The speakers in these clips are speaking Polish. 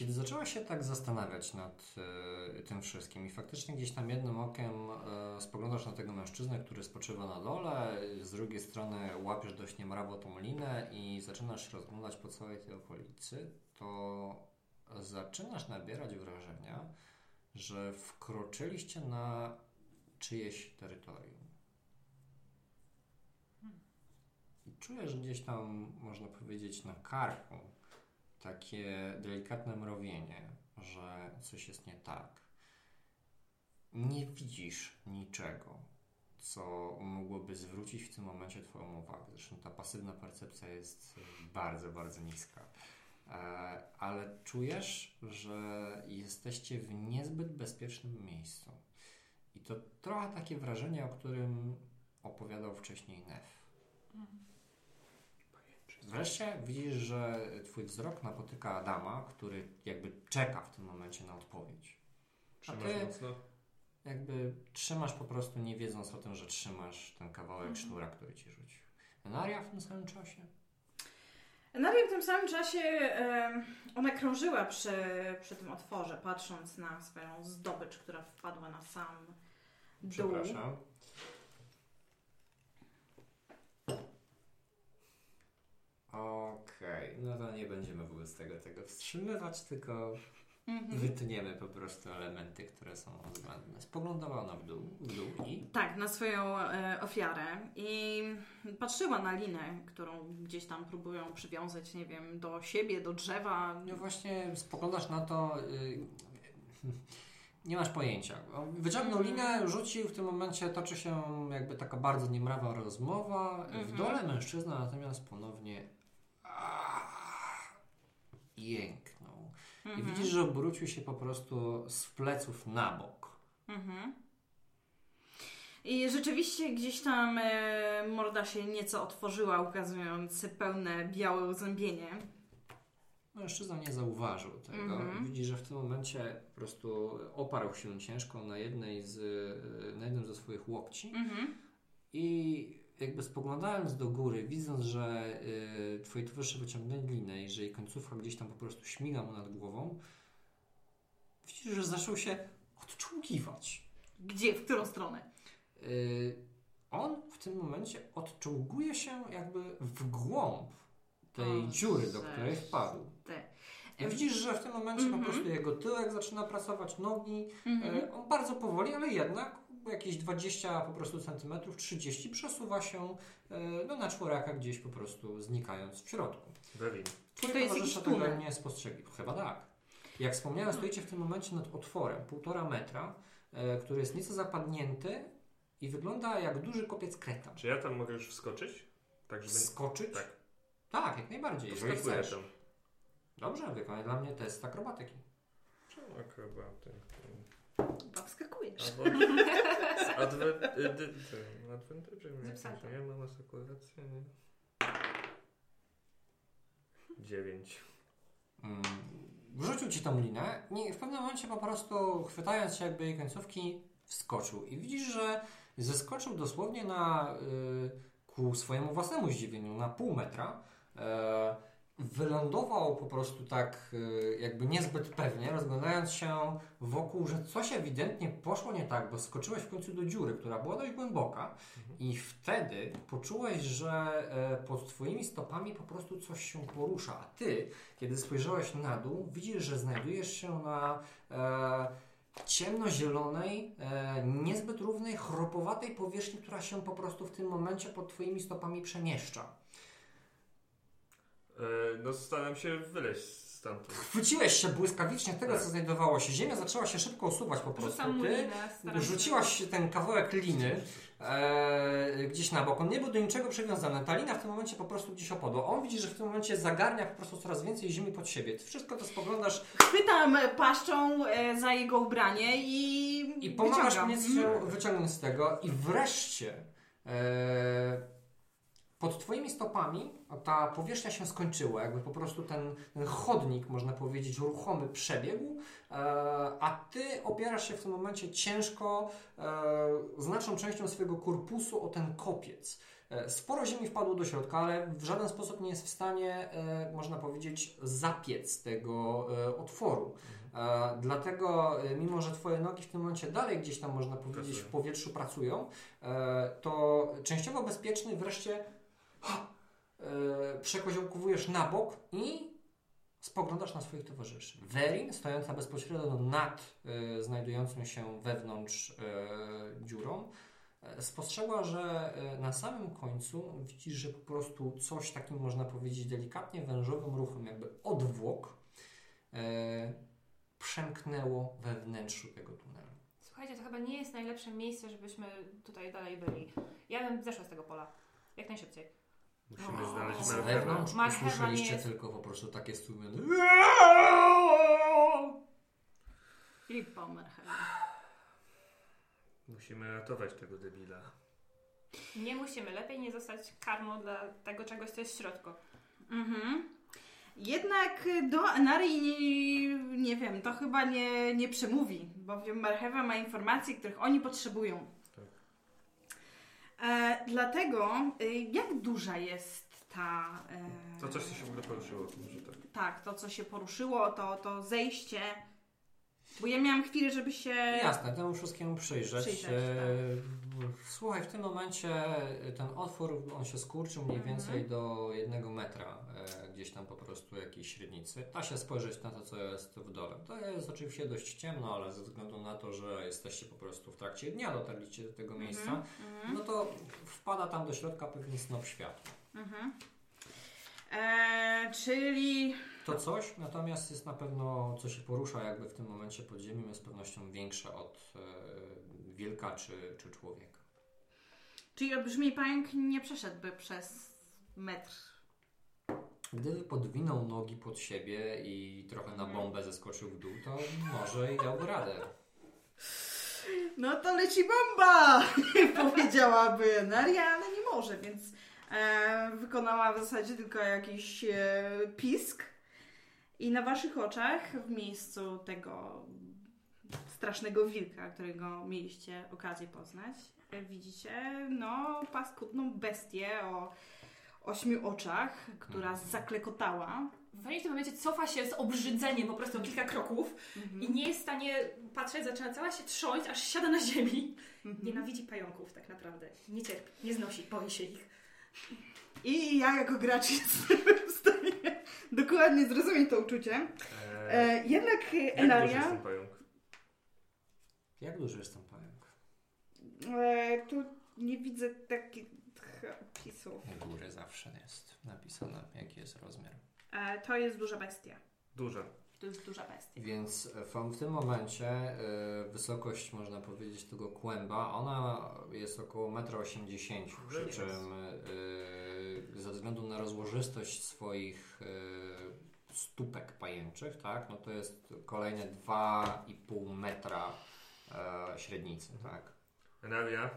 Kiedy zaczęłaś się tak zastanawiać nad y, tym wszystkim i faktycznie gdzieś tam jednym okiem y, spoglądasz na tego mężczyznę, który spoczywa na dole, z drugiej strony łapiesz dość niemrawo tą linę i zaczynasz się rozglądać po całej tej okolicy, to zaczynasz nabierać wrażenia, że wkroczyliście na czyjeś terytorium. I czujesz gdzieś tam, można powiedzieć, na karku takie delikatne mrowienie, że coś jest nie tak. Nie widzisz niczego, co mogłoby zwrócić w tym momencie Twoją uwagę. Zresztą ta pasywna percepcja jest bardzo, bardzo niska. E, ale czujesz, że jesteście w niezbyt bezpiecznym miejscu. I to trochę takie wrażenie, o którym opowiadał wcześniej Nef. Wreszcie widzisz, że twój wzrok napotyka Adama, który jakby czeka w tym momencie na odpowiedź. A ty mocno? jakby trzymasz po prostu nie wiedząc o tym, że trzymasz ten kawałek mhm. sznura, który ci rzucił. Enaria w tym samym czasie? Enaria w tym samym czasie e, ona krążyła przy, przy tym otworze, patrząc na swoją zdobycz, która wpadła na sam dół. Przepraszam. Okej, okay. no to nie będziemy wobec tego tego wstrzymywać, tylko mhm. wytniemy po prostu elementy, które są zbędne. Spoglądała ona w dół, w dół i... Tak, na swoją e, ofiarę i patrzyła na linę, którą gdzieś tam próbują przywiązać, nie wiem, do siebie, do drzewa. No właśnie spoglądasz na to... Y nie masz pojęcia. Wyciągnął mm. linę, rzucił, w tym momencie toczy się jakby taka bardzo niemrawa rozmowa. W mhm. dole mężczyzna natomiast ponownie jęknął. Mhm. I widzisz, że obrócił się po prostu z pleców na bok. Mhm. I rzeczywiście gdzieś tam e, morda się nieco otworzyła, ukazując pełne białe uzębienie. Mężczyzna nie zauważył tego. Mhm. Widzi, że w tym momencie po prostu oparł się ciężko na jednej z, na jednym ze swoich łokci mhm. i jakby spoglądając do góry, widząc, że y, twoi towarzysze wyciągnęli linę i że jej końcówka gdzieś tam po prostu śmiga mu nad głową, widzisz, że zaczął się odczołgiwać. Gdzie? W którą stronę? Y, on w tym momencie odczołguje się jakby w głąb tej o, dziury, do której wpadł. Te. I widzisz, że w tym momencie mm -hmm. po mhm. prostu jego tyłek zaczyna pracować, nogi. Mm -hmm. On bardzo powoli, ale jednak jakieś 20 po prostu centymetrów, 30 przesuwa się e, no, na czworaka gdzieś po prostu znikając w środku. Berlin. Twój towarzysze tego nie spostrzegli. Chyba tak. Jak wspomniałem, stoicie w tym momencie nad otworem półtora metra, e, który jest nieco zapadnięty i wygląda jak duży kopiec kreta. Czy ja tam mogę już wskoczyć? Tak, żeby... Wskoczyć? Tak. Tak, jak najbardziej. Jeżeli chcesz. Tam. Dobrze, wykonaj dla mnie test akrobatyki. Czemu akrobatyki? Chyba wskakujesz. Albo Ja mam asekurację, nie? Dziewięć. Mm, wrzucił ci tą linę i w pewnym momencie po prostu chwytając się jakby jej końcówki wskoczył. I widzisz, że zeskoczył dosłownie na y, ku swojemu własnemu zdziwieniu na pół metra. Y, wylądował po prostu tak y, jakby niezbyt pewnie, rozglądając się wokół, że coś ewidentnie poszło nie tak, bo skoczyłeś w końcu do dziury, która była dość głęboka mhm. i wtedy poczułeś, że e, pod twoimi stopami po prostu coś się porusza, a ty, kiedy spojrzałeś na dół, widzisz, że znajdujesz się na e, ciemnozielonej, e, niezbyt równej, chropowatej powierzchni, która się po prostu w tym momencie pod twoimi stopami przemieszcza. E, no staram się wyleźć stamtąd. Chwyciłeś się błyskawicznie tego, tak. co znajdowało się. Ziemia zaczęła się szybko usuwać po prostu. Ty rzuciłaś ten kawałek liny e, gdzieś na bok. On nie był do niczego przywiązany. Ta lina w tym momencie po prostu gdzieś opadła. On widzi, że w tym momencie zagarnia po prostu coraz więcej ziemi pod siebie. Ty wszystko to spoglądasz. Chwytam paszczą e, za jego ubranie i. I pomagasz mnie wyciągnąć z tego. I wreszcie. E, pod Twoimi stopami ta powierzchnia się skończyła, jakby po prostu ten, ten chodnik, można powiedzieć, ruchomy przebiegł, e, a Ty opierasz się w tym momencie ciężko, e, znaczną częścią swojego korpusu o ten kopiec. E, Sporo ziemi wpadło do środka, ale w żaden sposób nie jest w stanie, e, można powiedzieć, zapiec tego e, otworu. E, Dlatego, mimo że Twoje nogi w tym momencie dalej gdzieś tam, można powiedzieć, w powietrzu pracują, to częściowo bezpieczny wreszcie przekoziołkowujesz na bok i spoglądasz na swoich towarzyszy. Werin, stojąca bezpośrednio nad e, znajdującą się wewnątrz e, dziurą, e, spostrzegła, że e, na samym końcu widzisz, że po prostu coś takim można powiedzieć delikatnie wężowym ruchem, jakby odwłok, e, przemknęło we wnętrzu tego tunelu. Słuchajcie, to chyba nie jest najlepsze miejsce, żebyśmy tutaj dalej byli. Ja bym zeszła z tego pola. Jak najszybciej. Musimy O, znaleźć Marchewa. marchewę. wewnątrz Marchewa usłyszeliście nie jest- tylko po prostu takie stłumione I pomerchę. Musimy ratować tego debila. Nie musimy. Lepiej nie zostać karmą dla tego czegoś, co jest w środku. Mhm. Jednak do Anarii nie, nie wiem, to chyba nie, nie przemówi, bowiem Marchewa ma informacje, których oni potrzebują. Tak. E, dlatego, y, jak duża jest ta. E, To coś co się w ogóle poruszyło. Może tak. Tak, to co się poruszyło, to, to zejście. Bo ja miałam chwilę, żeby się. Jasne, temu wszystkiemu przyjrzeć. Przyjrzeć, tak. E, Słuchaj, w tym momencie ten otwór, on się skurczył mniej Mhm. więcej do jednego metra, e, gdzieś tam po prostu jakiejś średnicy. Da się spojrzeć na to, co jest w dole. To jest oczywiście dość ciemno, ale ze względu na to, że jesteście po prostu w trakcie dnia, dotarliście do tego miejsca, Mhm. no to wpada tam do środka pewien snop światła. Mhm. E, czyli. To coś natomiast jest na pewno, co się porusza jakby w tym momencie pod ziemią, jest z pewnością większe od e, wilka czy, czy człowieka. Czyli olbrzymi pająk nie przeszedłby przez metr. Gdyby podwinął nogi pod siebie i trochę na bombę zeskoczył w dół, to może i dałby radę. No to leci bomba! Powiedziałaby Naria, ale nie może, więc e, wykonała w zasadzie tylko jakiś e, pisk. I na waszych oczach, w miejscu tego strasznego wilka, którego mieliście okazję poznać, widzicie no paskudną bestię o ośmiu oczach, która zaklekotała. Wani w tym momencie cofa się z obrzydzeniem po prostu o kilka kroków i nie jest w stanie patrzeć, zaczyna cała się trząść, aż siada na ziemi. Mhm. Nienawidzi pająków tak naprawdę. Nie cierpi, nie znosi, boi się ich. I ja jako gracz jestem w stanie dokładnie zrozumieć to uczucie. Eee, E, jednak jak duży jest Enaria, ten pająk? Jak duży jest ten pająk? e, tu nie widzę takich opisów. U góry zawsze jest napisane, jaki jest rozmiar. E, to jest duża bestia. Duża. To jest duża bestia. Więc w, w tym momencie y, wysokość, można powiedzieć, tego kłęba, ona jest około 1,80 m, przy czym y, ze względu na rozłożystość swoich y, stópek pajęczych, tak, no to jest kolejne 2,5 metra e, średnicy, tak. Enaria,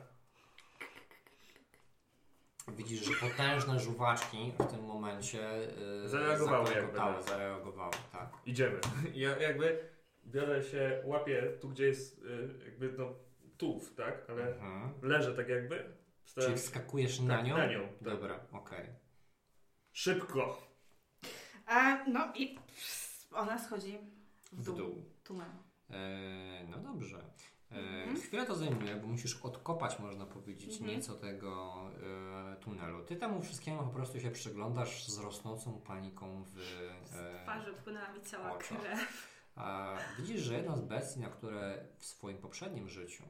Widzisz, że potężne żuwaczki w tym momencie y, Zareagowały jakby. zareagowały, tak. idziemy. Ja jakby biorę się, łapię tu, gdzie jest y, jakby no tułów, tak? Ale Mhm. leżę tak jakby. Staram Czyli wskakujesz na tak, nią? na nią, tak. Dobra, okej. szybko. E, no i ona schodzi w W dół, dół. tunelu. E, no dobrze. E, Mhm. Chwilę to zajmuje, bo musisz odkopać, można powiedzieć, Mhm. nieco tego e, tunelu. Ty temu wszystkiemu po prostu się przyglądasz z rosnącą paniką w Z e, twarzy odpłynęła mi cała oczach. krew. A widzisz, że jedna z bestii, na które w swoim poprzednim życiu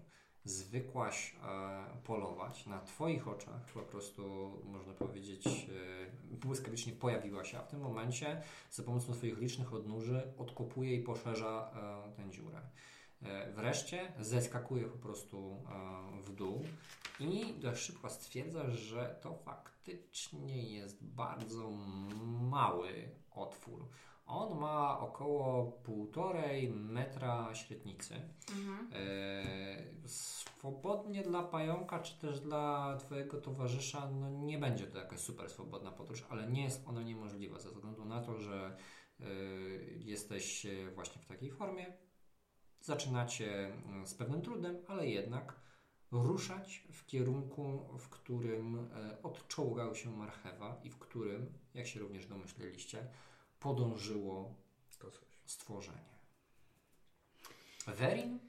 zwykłaś e, polować, na Twoich oczach po prostu, można powiedzieć, e, błyskawicznie pojawiła się, a w tym momencie za pomocą Twoich licznych odnóży odkopuje i poszerza e, tę dziurę. E, wreszcie zeskakuje po prostu e, w dół i dość szybko stwierdza, że to faktycznie jest bardzo mały otwór. On ma około półtorej metra średnicy. Mhm. E, swobodnie dla pająka, czy też dla Twojego towarzysza, no nie będzie to jakaś super swobodna podróż, ale nie jest ona niemożliwa ze względu na to, że e, jesteś właśnie w takiej formie. Zaczynacie mm, z pewnym trudem, ale jednak ruszać w kierunku, w którym e, odczołgał się marchewa i w którym, jak się również domyśleliście, podążyło stworzenie. Werin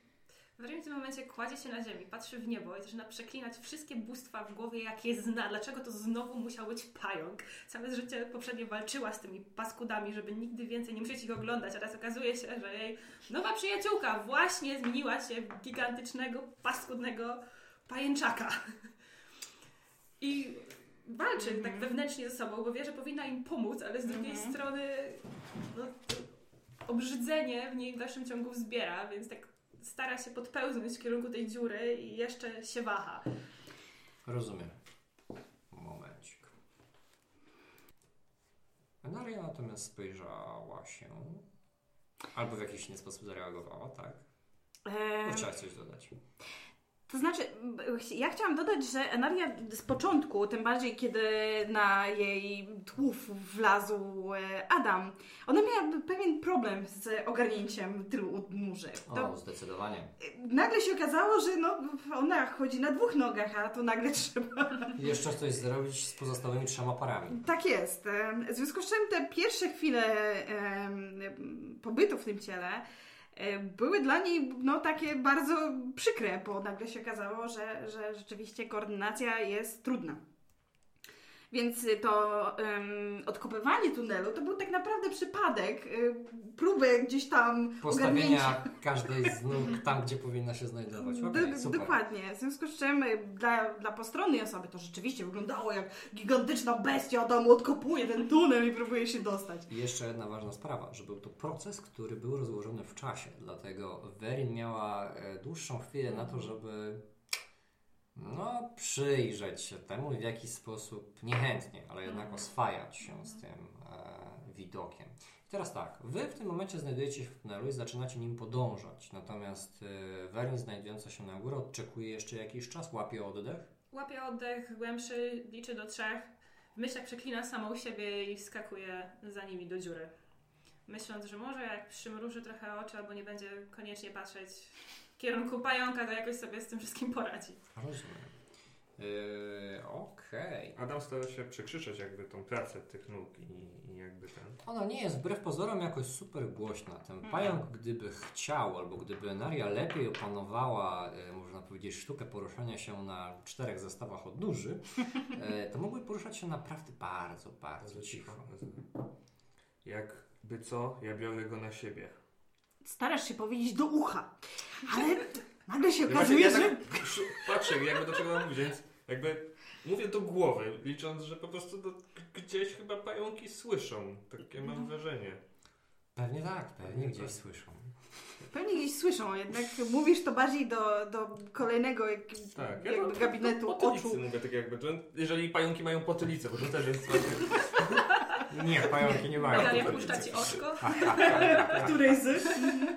W tym momencie kładzie się na ziemi, patrzy w niebo i zaczyna przeklinać wszystkie bóstwa w głowie, jakie zna. Dlaczego to znowu musiał być pająk? Całe życie poprzednie walczyła z tymi paskudami, żeby nigdy więcej nie musieć ich oglądać, a teraz okazuje się, że jej nowa przyjaciółka właśnie zmieniła się w gigantycznego, paskudnego pajęczaka. I walczy tak wewnętrznie ze sobą, bo wie, że powinna im pomóc, ale z drugiej Mhm. strony no, obrzydzenie w niej w dalszym ciągu wzbiera, więc tak stara się podpełznąć w kierunku tej dziury i jeszcze się waha. Rozumiem. Momencik. Enaria natomiast spojrzała się, albo w jakiś inny sposób zareagowała, tak? Eee, Bo chciałaś coś dodać. To znaczy, ja chciałam dodać, że Enaria z początku, tym bardziej kiedy na jej tłów wlazł e, Adam, ona miała pewien problem z ogarnięciem tylu nóży. To O, zdecydowanie. nagle się okazało, że no, ona chodzi na dwóch nogach, a to nagle trzeba. Jeszcze coś zrobić z pozostałymi trzema parami. Tak jest. W związku z czym te pierwsze chwile pobytu w tym ciele były dla niej no, takie bardzo przykre, bo nagle się okazało, że, że rzeczywiście koordynacja jest trudna. Więc to em, odkopywanie tunelu to był tak naprawdę przypadek, y, próby gdzieś tam. Postawienia każdej z nóg tam, gdzie powinna się znajdować. Okay, super. dokładnie. W związku z czym y, dla, dla postronnej osoby to rzeczywiście wyglądało jak gigantyczna bestia tam odkopuje ten tunel i próbuje się dostać. I jeszcze jedna ważna sprawa, że był to proces, który był rozłożony w czasie, dlatego Werin miała e, dłuższą chwilę na to, żeby no, przyjrzeć się temu w jakiś sposób niechętnie, ale jednak oswajać się z tym e, widokiem. I teraz tak, wy w tym momencie znajdujecie się w tunelu i zaczynacie nim podążać, natomiast e, Werin znajdująca się na górze odczekuje jeszcze jakiś czas, łapie oddech. Łapie oddech głębszy, liczy do trzech. W myślach przeklina samą siebie i wskakuje za nimi do dziury. Myśląc, że może jak przymruży trochę oczy albo nie będzie koniecznie patrzeć kierunku pająka, to jakoś sobie z tym wszystkim poradzi. Rozumiem. Yy, Okej. Adam stara się przekrzyczeć jakby tą pracę tych nóg i, i jakby ten... Ona nie jest wbrew pozorom jakoś super głośna. Ten pająk, gdyby chciał, albo gdyby Naria lepiej opanowała, e, można powiedzieć, sztukę poruszania się na czterech zestawach odnóży, e, to mógłby poruszać się naprawdę bardzo, bardzo cicho. Jakby co, ja biorę go na siebie. Starasz się powiedzieć do ucha, ale nagle się Ja okazuje, ja że... tak patrzę jakby do czego mam mówić, więc jakby mówię do głowy, licząc, że po prostu do, gdzieś chyba pająki słyszą. Takie mam wrażenie. Pewnie tak, pewnie gdzieś słyszą. Pewnie gdzieś słyszą, jednak mówisz to bardziej do, do kolejnego jak, Tak, jakby do- gabinetu do potylicy oczu. mówię tak jakby, że jeżeli pająki mają potylicę, bo to też jest Nie, pająki nie mają. Daria puszcza ci oczko. Której z...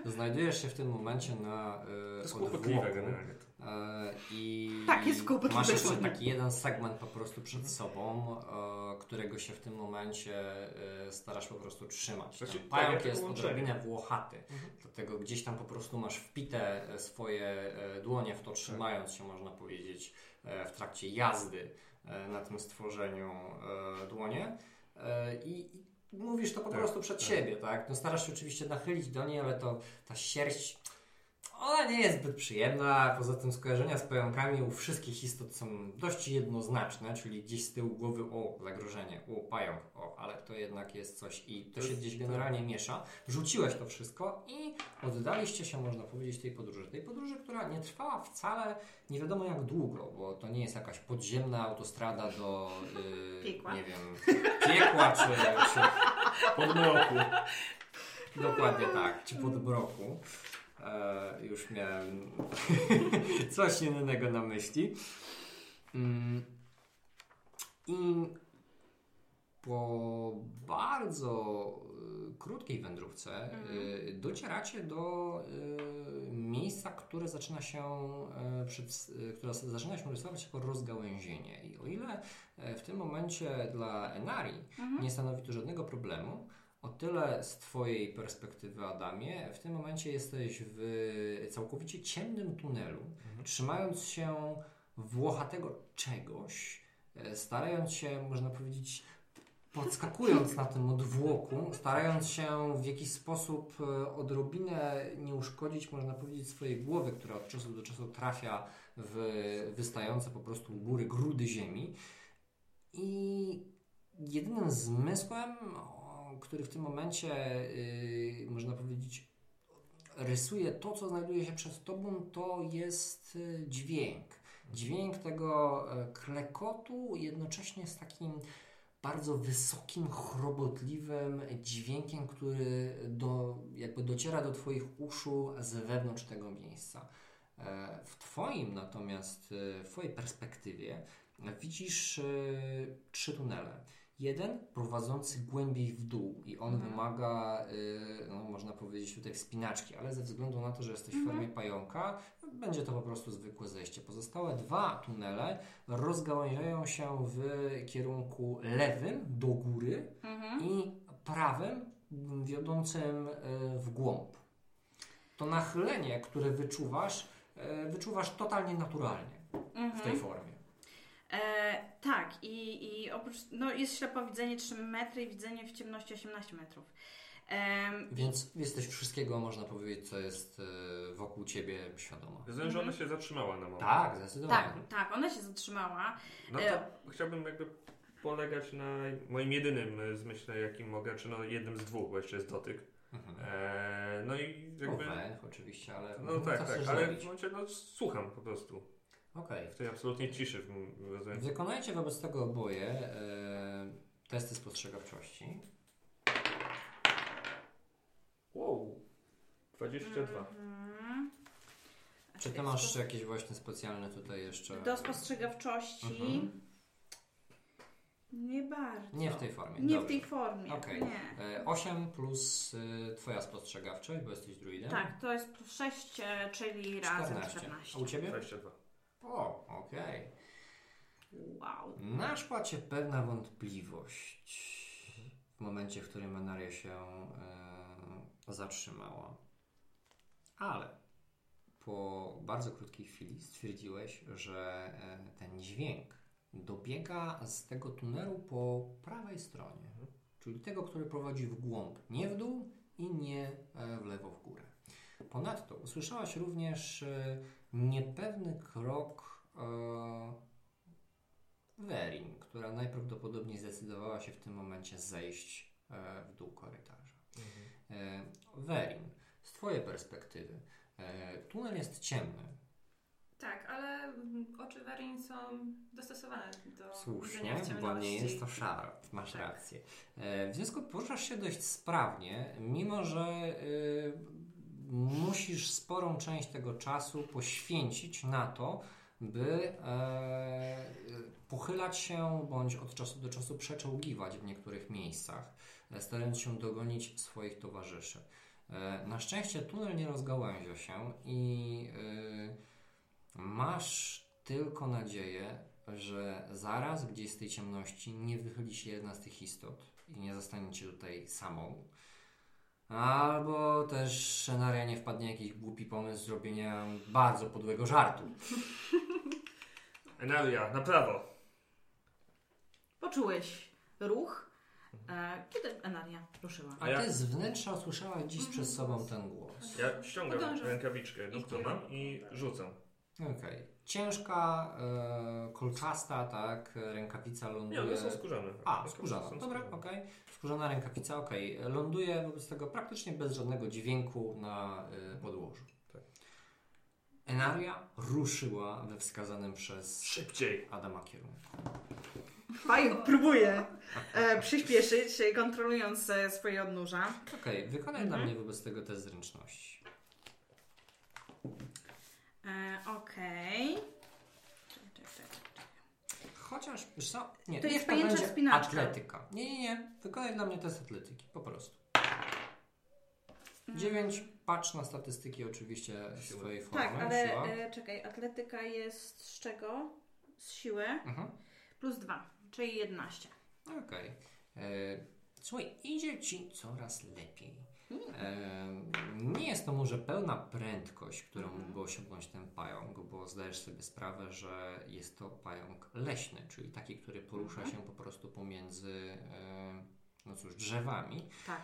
Znajdujesz się w tym momencie na To e, kłopotliwe generalnie. I Tak, jest kłopotliwe. masz jeszcze taki jeden segment po prostu przed sobą, e, którego się w tym momencie e, starasz po prostu trzymać. Znaczy, Ten tak, pająk jest odrobinę włochaty, dlatego gdzieś tam po prostu masz wpite swoje dłonie w to, trzymając się, można powiedzieć, e, w trakcie jazdy e, na tym stworzeniu e, dłonie. E, I i mówisz to po Tak, prostu przed tak. siebie, tak? No starasz się oczywiście nachylić do niej, ale to ta sierść ona nie jest zbyt przyjemna, poza tym skojarzenia z pająkami u wszystkich istot są dość jednoznaczne, czyli gdzieś z tyłu głowy o zagrożenie, o pająk, o, ale to jednak jest coś i to się gdzieś generalnie miesza. Rzuciłeś to wszystko i oddaliście się, można powiedzieć, tej podróży. Tej podróży, która nie trwała wcale nie wiadomo jak długo, bo to nie jest jakaś podziemna autostrada do, yy, Piekła. nie wiem, piekła czy, czy Podmroku. Dokładnie tak, czy pod mroku. E, już miałem coś innego na myśli. Mm. I po bardzo y, krótkiej wędrówce y, docieracie do y, miejsca, które zaczyna się, które zaczyna się rysować jako rozgałęzienie. I o ile e, w tym momencie dla Enari nie stanowi to żadnego problemu, o tyle z Twojej perspektywy, Adamie, w tym momencie jesteś w całkowicie ciemnym tunelu, trzymając się włochatego czegoś, e, starając się, można powiedzieć, podskakując na tym odwłoku, starając się w jakiś sposób e, odrobinę nie uszkodzić, można powiedzieć, swojej głowy, która od czasu do czasu trafia w wystające po prostu u góry grudy ziemi. I jedynym zmysłem, który w tym momencie, yy, można powiedzieć, rysuje to, co znajduje się przed tobą, to jest y, dźwięk. Dźwięk tego e, klekotu jednocześnie z takim bardzo wysokim, chrobotliwym dźwiękiem, który do, jakby dociera do Twoich uszu z wewnątrz tego miejsca. E, W Twoim natomiast, e, w Twojej perspektywie widzisz trzy tunele. Jeden prowadzący głębiej w dół i on Mhm. wymaga, e, no, można powiedzieć tutaj wspinaczki, ale ze względu na to, że jesteś w formie pająka, będzie to po prostu zwykłe zejście. Pozostałe dwa tunele rozgałęziają się w kierunku lewym do góry Mhm. i prawym wiodącym e, w głąb. To nachylenie, które wyczuwasz, e, wyczuwasz totalnie naturalnie w tej formie. E, tak, i, i oprócz, no jest ślepowidzenie 3 metry i widzenie w ciemności 18 metrów. Więc jesteś wszystkiego, można powiedzieć, co jest e, wokół ciebie świadoma. Rozumiem, że ona się zatrzymała na moment. Tak, zdecydowanie. tak, tak, ona się zatrzymała. No E, to chciałbym jakby polegać na moim jedynym e, zmyśle, jakim mogę, czy no jednym z dwóch, bo jeszcze jest dotyk. Mhm. E, no i jakby... Węch oczywiście, ale No co tak, tak, ale w zrobić? momencie no, słucham po prostu. Okej. W tej absolutnej ciszy, w rozumiem. Wykonajcie wobec tego oboje e, testy spostrzegawczości. Wow. 22. Mhm. Czy ty masz jakieś właśnie specjalne tutaj jeszcze... Do spostrzegawczości Mhm. nie bardzo. Nie w tej formie. Nie w Dobrze. tej formie. Okej. Nie. E, 8 plus y, twoja spostrzegawczość, bo jesteś druidem. Tak, to jest plus 6, e, czyli razem 14. A u ciebie? 22. O, okej. Wow. Naszła cię pewna wątpliwość w momencie, w którym Enaria się e, zatrzymała. Ale po bardzo krótkiej chwili stwierdziłeś, że e, ten dźwięk dobiega z tego tunelu po prawej stronie, czyli tego, który prowadzi w głąb, nie w dół i nie e, w lewo w górę. Ponadto usłyszałaś również e, niepewny krok e, Werin, która najprawdopodobniej zdecydowała się w tym momencie zejść e, w dół korytarza. E, Werin, z Twojej perspektywy, e, tunel jest ciemny. Tak, ale oczy Werin są dostosowane do Słusznie, bo nie jest to szaro. Masz Tak. rację. E, w związku poruszasz się dość sprawnie, mimo że e, musisz sporą część tego czasu poświęcić na to, by e, pochylać się bądź od czasu do czasu przeczołgiwać w niektórych miejscach, e, starając się dogonić swoich towarzyszy. E, na szczęście tunel nie rozgałęzia się i e, masz tylko nadzieję, że zaraz gdzieś z tej ciemności nie wychyli się jedna z tych istot i nie zostaniecie tutaj samą. Albo też scenaria nie wpadnie jakiś głupi pomysł zrobienia bardzo podłego żartu. Enaria, na prawo. Poczułeś ruch, e, kiedy Enaria ruszyła. A A ja- ty z wnętrza usłyszałaś dziś przed sobą ten głos. Ja ściągam Podążam. rękawiczkę, no I którą mam i rzucam. Okej. Ciężka, e, kolczasta, tak, rękawica Nie, ląduje... one są skórzane. A, Są skórzana. Dobra, okej. Skórzana rękawica, okej. Ląduje wobec tego praktycznie bez żadnego dźwięku na y, podłożu. Tak. Enaria ruszyła we wskazanym przez Szybciej. Adama kierunku. Pająk próbuje e, przyspieszyć, e, kontrolując e, swoje odnóża. Okej, wykonaj Mhm. dla mnie wobec tego test zręczności. E, Okej. Czekaj, czekaj, czekaj. Chociaż, wiesz co? Nie, To niech jest pajęcza będzie spinaczka. atletyka. Nie, nie, nie. Wykonaj dla mnie test atletyki, po prostu. Mm. 9. Patrz na statystyki oczywiście Siły. swojej formy. Tak, ale siła. e, czekaj, atletyka jest z czego? Z siły Mhm. plus 2, czyli 11. Okej. E, Słuchaj, idzie ci coraz lepiej. Nie jest to może pełna prędkość, którą Mhm. mógłby osiągnąć ten pająk, bo zdajesz sobie sprawę, że jest to pająk leśny, czyli taki, który porusza Mhm. się po prostu pomiędzy no cóż, drzewami, Tak.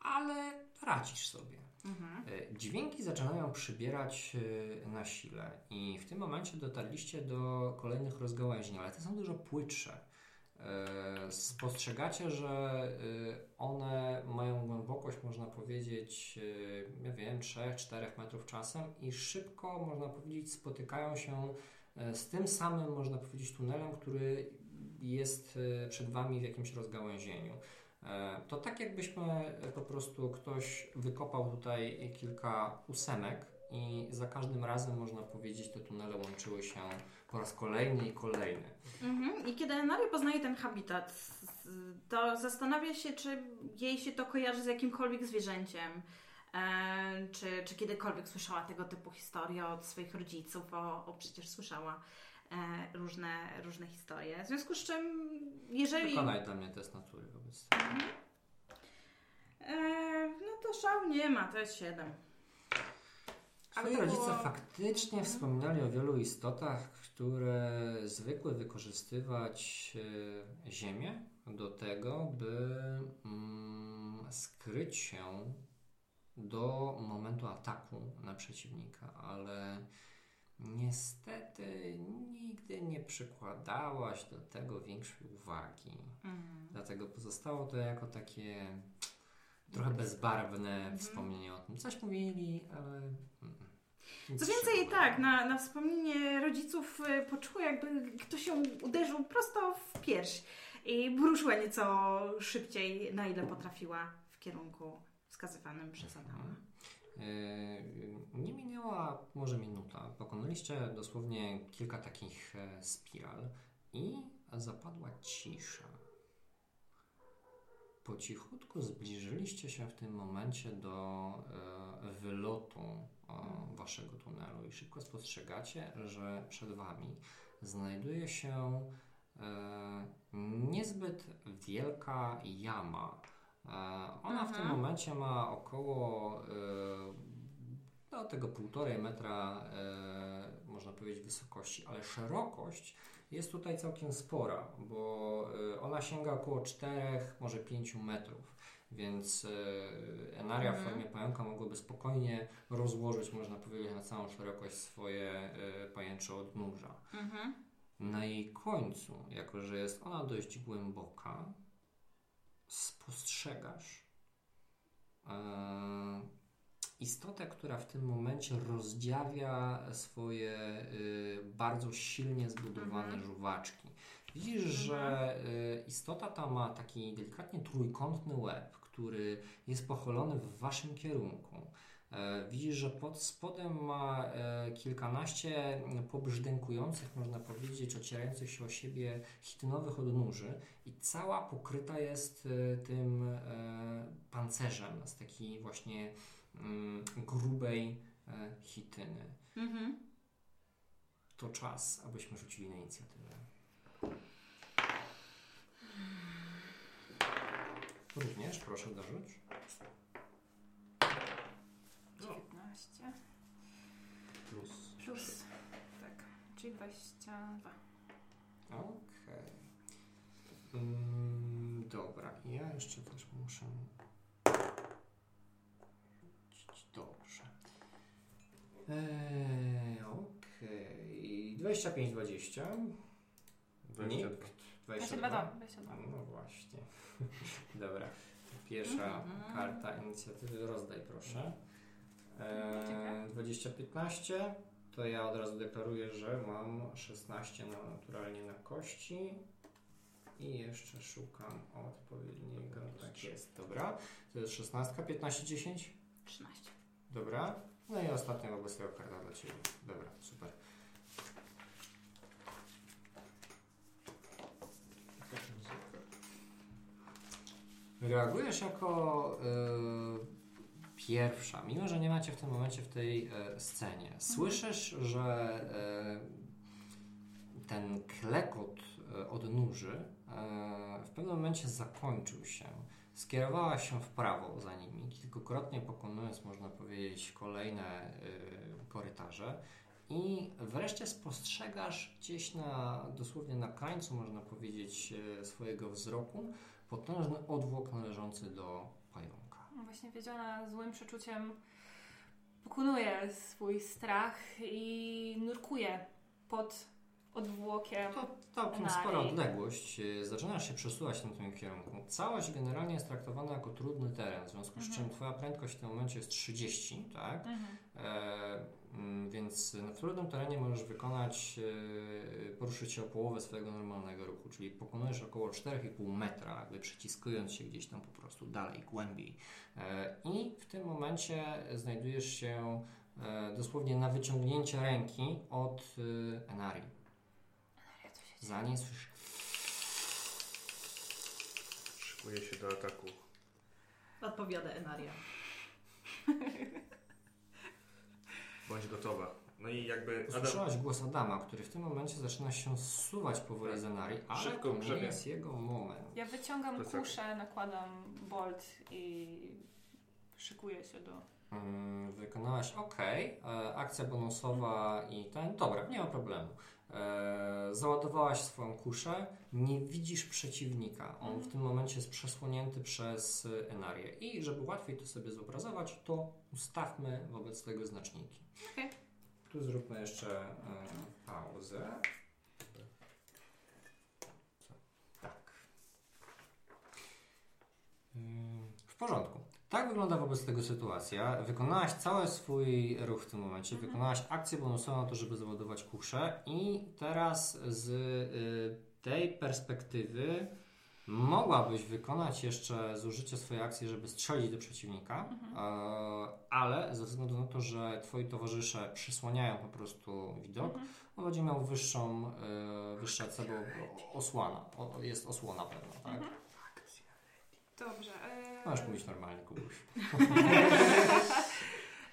ale radzisz sobie. Mhm. E, Dźwięki zaczynają przybierać e, na sile i w tym momencie dotarliście do kolejnych rozgałęzień, ale te są dużo płytsze. E, Spostrzegacie, że e, one mają głębokość, można powiedzieć, e, nie wiem, 3-4 metrów czasem i szybko, można powiedzieć, spotykają się z tym samym, można powiedzieć, tunelem, który jest przed Wami w jakimś rozgałęzieniu. To tak jakbyśmy po prostu ktoś wykopał tutaj kilka ósemek i za każdym razem można powiedzieć te tunele łączyły się po raz kolejny i kolejny. Mhm. I kiedy Enaria poznaje ten habitat, to zastanawia się, czy jej się to kojarzy z jakimkolwiek zwierzęciem. E, czy, czy kiedykolwiek słyszała tego typu historie od swoich rodziców, bo o, przecież słyszała e, różne, różne historie. W związku z czym, jeżeli. Wykonaj dla mnie test natury wobec tego. E, no to szału nie ma, to jest 7. Twoi to rodzice było- faktycznie Mhm. wspominali o wielu istotach, które zwykły wykorzystywać e, ziemię do tego, by mm, skryć się do momentu ataku na przeciwnika, ale niestety nigdy nie przykładałaś do tego większej uwagi. Mhm. Dlatego pozostało to jako takie trochę bezbarwne Mhm. wspomnienie o tym. Coś mówili, ale. mm, Co więcej, tak, na, na wspomnienie rodziców y, poczuła, jakby ktoś ją uderzył prosto w pierś i ruszyła nieco szybciej, na ile potrafiła w kierunku wskazywanym przez Adama. Mhm. E, Nie minęła może minuta. Pokonaliście dosłownie kilka takich e, spiral i zapadła cisza. Po cichutku zbliżyliście się w tym momencie do e, wylotu waszego tunelu i szybko spostrzegacie, że przed wami znajduje się e, niezbyt wielka jama. E, Ona w tym Mhm. momencie ma około e, no, tego półtorej metra, można powiedzieć, wysokości, ale szerokość jest tutaj całkiem spora, bo ona sięga około 4, może 5 metrów. Więc e, Enaria w Mhm. formie pająka mogłaby spokojnie rozłożyć, można powiedzieć, na całą szerokość swoje e, pajęcze odnóża. Mhm. Na jej końcu, jako że jest ona dość głęboka, spostrzegasz e, istotę, która w tym momencie rozdziawia swoje bardzo silnie zbudowane Mhm. żuwaczki. Widzisz, że y, istota ta ma taki delikatnie trójkątny łeb, który jest pochylony w waszym kierunku. E, Widzisz, że pod spodem ma e, kilkanaście pobrzdękujących, można powiedzieć, ocierających się o siebie chitynowych odnóży i cała pokryta jest e, tym pancerzem z takiej właśnie mm, grubej chityny. Mhm. To czas, abyśmy rzucili na inicjatywę. Również proszę dorzuć. 19 Plus. plus. Tak, czyli 22. Okej. Mm, dobra, ja jeszcze też muszę. Dobrze. Eee, Okej. 25, 20. 22. 22, 22. 22. No właśnie. Dobra. Pierwsza Mhm. karta inicjatywy. Rozdaj proszę. Eee, Dziękuję. 20-15 to ja od razu deklaruję, że mam 16 na, naturalnie na kości i jeszcze szukam odpowiedniego. Tak jest, dobra. To jest 16, 15, 10. 13. Dobra. No i ostatnia wobec tego karta dla Ciebie. Dobra, super. Reagujesz jako y, pierwsza, mimo że nie macie w tym momencie w tej y, scenie. Słyszysz, że y, ten klekot y, odnóży y, w pewnym momencie zakończył się. skierowałaś się w prawo za nimi, kilkukrotnie pokonując, można powiedzieć, kolejne korytarze. I wreszcie spostrzegasz gdzieś na, dosłownie na krańcu, można powiedzieć, swojego wzroku, potężny odwłok należący do pająka. Właśnie wiedziona złym przeczuciem pokonuje swój strach i nurkuje pod odwłokiem. To całkiem Dalej. spora odległość. E, Zaczynasz się przesuwać w tym kierunku. Całość generalnie jest traktowana jako trudny teren, w związku z Mhm. czym Twoja prędkość w tym momencie jest 30, tak? Mhm. E, mm, więc w trudnym terenie możesz wykonać, e, poruszyć się o połowę swojego normalnego ruchu, czyli pokonujesz około 4,5 metra, jakby przyciskując się gdzieś tam po prostu dalej, głębiej. E, I w tym momencie znajdujesz się e, dosłownie na wyciągnięcie ręki od e, Enarii. Ja co się Za niej słyszysz Szykuję się do ataku. Odpowiada Enaria. Bądź gotowa. No i jakby Adam, Usłyszałaś głos Adama, który w tym momencie zaczyna się zsuwać powoli z Enarii, ale Szybko to nie grzebie. jest jego moment. Ja wyciągam kuszę, nakładam bolt i szykuję się do... Mm, Wykonałaś ok, e, akcja bonusowa i ten, dobra, nie ma problemu. E, załadowałaś swoją kuszę, nie widzisz przeciwnika. On w tym momencie jest przesłonięty przez e, Enarię. I żeby łatwiej to sobie zobrazować, to ustawmy wobec tego znaczniki. Okej. Tu zróbmy jeszcze e, pauzę. Tak. Ym, W porządku. Tak wygląda wobec tego sytuacja. Wykonałaś cały swój ruch w tym momencie, Mhm. wykonałaś akcję bonusową na to, żeby załadować kuszę i teraz z y, tej perspektywy mogłabyś wykonać jeszcze zużycie swojej akcji, żeby strzelić do przeciwnika, Mhm. e, ale ze względu na to, że twoi towarzysze przysłaniają po prostu widok, Mhm. on będzie miał wyższą, y, wyższe cebo osłona. O, jest osłona pewna, tak? Mhm. Dobrze. E... Możesz mówić normalnie, Kubuś.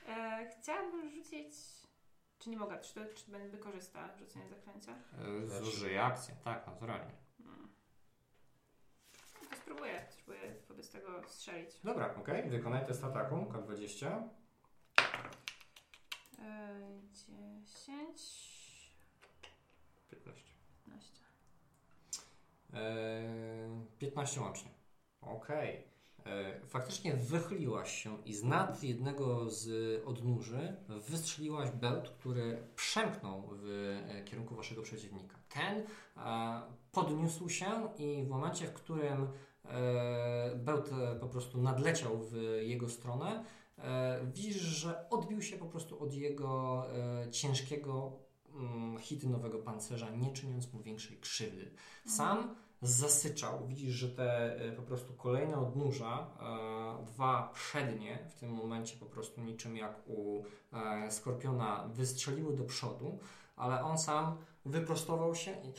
e, chciałabym rzucić... Czy nie mogę? Czy, to, czy będę wykorzysta rzucenie zaklęcia? Y, Zużyję akcję, tak, naturalnie. Hmm. To spróbuję. Spróbuję wobec tego strzelić. Dobra, okej, wykonaj test ataku, K20. E, 10... 15. 15. Eee, 15 łącznie. Okej. Eee, Faktycznie wychyliłaś się i z nad jednego z odnóży wystrzeliłaś bełt, który przemknął w e, kierunku waszego przeciwnika. Ten e, podniósł się i w momencie, w którym e, bełt e, po prostu nadleciał w jego stronę, e, widzisz, że odbił się po prostu od jego e, ciężkiego mm, chitynowego pancerza, nie czyniąc mu większej krzywdy. Sam zasyczał. Widzisz, że te e, po prostu kolejne odnóża, e, dwa przednie, w tym momencie po prostu niczym jak u e, skorpiona, wystrzeliły do przodu, ale on sam wyprostował się i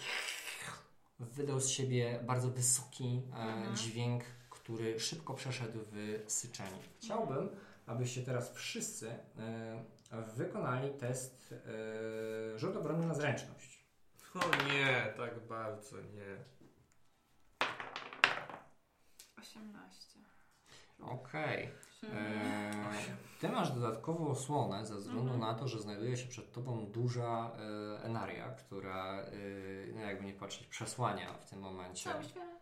wydał z siebie bardzo wysoki Mhm. dźwięk, który szybko przeszedł w syczenie. Chciałbym, abyście teraz wszyscy wykonali test rzut obrony na zręczność. O nie, tak bardzo nie. 18. Okej. Hmm. Eee, ty masz dodatkową osłonę ze względu Mhm. na to, że znajduje się przed tobą duża e, enaria, która e, no jakby nie patrzeć przesłania w tym momencie. Cały świat.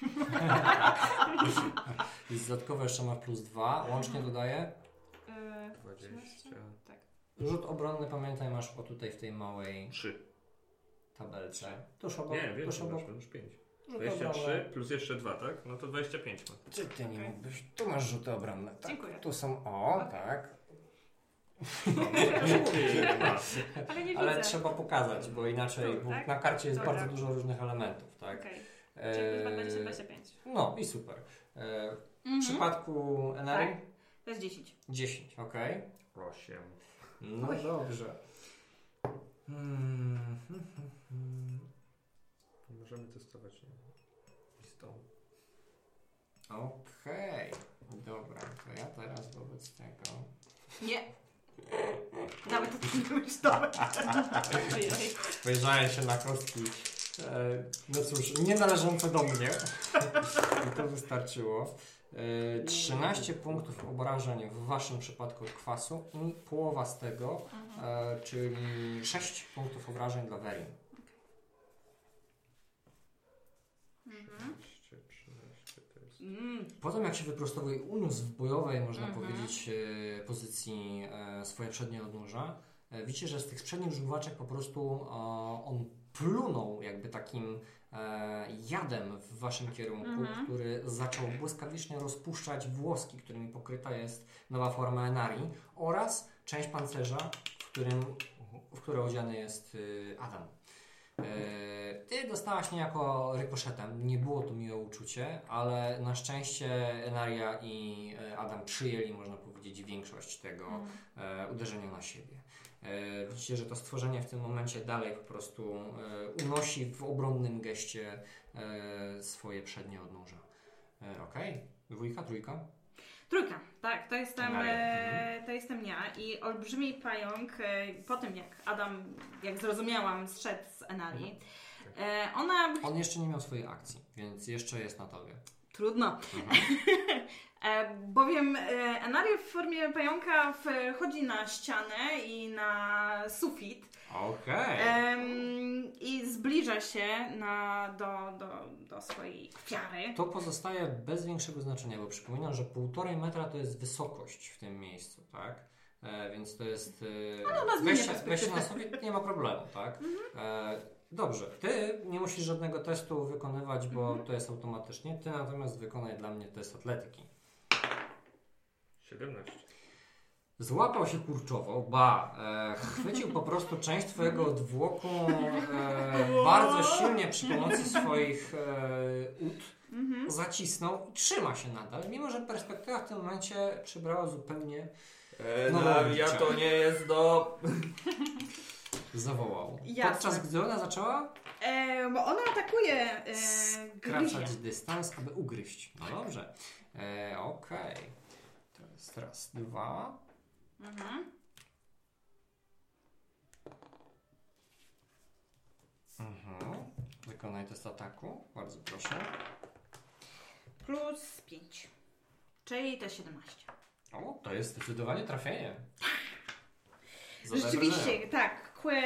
I dodatkowo jeszcze ma plus dwa, łącznie dodaje. E, 20. tak. Rzut obronny, pamiętaj, masz o tutaj w tej małej 3. tabelce. Tuż obok. Nie, wiem, tuż że obok. masz już 5. Rzut 23 obronny. plus jeszcze 2, tak? No to 25 ma. Czy ty nie mógłbyś? Tu masz rzuty obronne. Tak, Dziękuję. Tu są, o, tak. Ale nie Ale widzę. trzeba pokazać, bo inaczej, Tu, bo tak? na karcie jest Dobra. bardzo dużo różnych elementów, tak? Okej. Eee, Czyli plus 20, 25. No i super. E, w Mhm. przypadku Enery Tak. To jest 10. 10, ok. 8. No Oj. dobrze. Hmm. Możemy testować nie? Okej, dobra, to ja teraz wobec tego. Nie. Nawet to nie mówisz dobre. Ojej. Spojrzałem się na kostki. E, no cóż, nie należące do mnie. I to wystarczyło. E, 13 punktów obrażeń w waszym przypadku od kwasu i połowa z tego, e, czyli 6 punktów obrażeń dla Werin. 13, 13 to jest... Mm. Potem jak się wyprostowuje i uniósł w bojowej, można Mhm. powiedzieć, e, pozycji e, swoje przednie odnóża, e, widzicie, że z tych przednich żuwaczek po prostu on plunął jakby takim jadem w waszym kierunku, Mhm. który zaczął błyskawicznie rozpuszczać włoski, którymi pokryta jest nowa forma Enarii oraz część pancerza, w którym w które odziany jest Adam. E, Ty dostałaś niejako rykoszetem. Nie było to miłe uczucie, ale na szczęście Enaria i e, Adam przyjęli, można powiedzieć, większość tego e, uderzenia na siebie. E, Widzicie, że to stworzenie w tym momencie dalej po prostu unosi w obronnym geście swoje przednie odnóża. Okej, dwójka, trójka. Trójka, tak, to jestem, e, to jestem ja i olbrzymi pająk, e, po tym jak Adam, jak zrozumiałam, zszedł z Enali, e, ona, On jeszcze nie miał swojej akcji, więc jeszcze jest na tobie. trudno, e, bowiem e, Enari w formie pająka wchodzi na ścianę i na sufit Okej. em, i zbliża się na, do, do, do swojej ofiary. To pozostaje bez większego znaczenia, bo przypominam, że półtorej metra to jest wysokość w tym miejscu, tak? E, więc to jest. E, No, perspektywę. wejście na sobie nie ma problemu, tak? E, dobrze, ty nie musisz żadnego testu wykonywać, bo Mhm. to jest automatycznie. Ty natomiast wykonaj dla mnie test atletyki. 17. Złapał się kurczowo, ba, e, chwycił po prostu część twojego odwłoku e, bardzo silnie przy pomocy swoich e, ud. Mhm. zacisnął i trzyma się nadal, mimo że perspektywa w tym momencie przybrała zupełnie E, No, Naria liczę. to nie jest do... zawołał. Jasne. Podczas gdy ona zaczęła E, bo ona atakuje e, gryzie. skracać dystans, aby ugryźć. No dobrze. E, Okej. To jest raz, dwa. Mhm. Mhm. Wykonaj test ataku. Bardzo proszę. Plus 5. Czyli te 17. O, to jest zdecydowanie trafienie. Zadaj Rzeczywiście, tak, kły,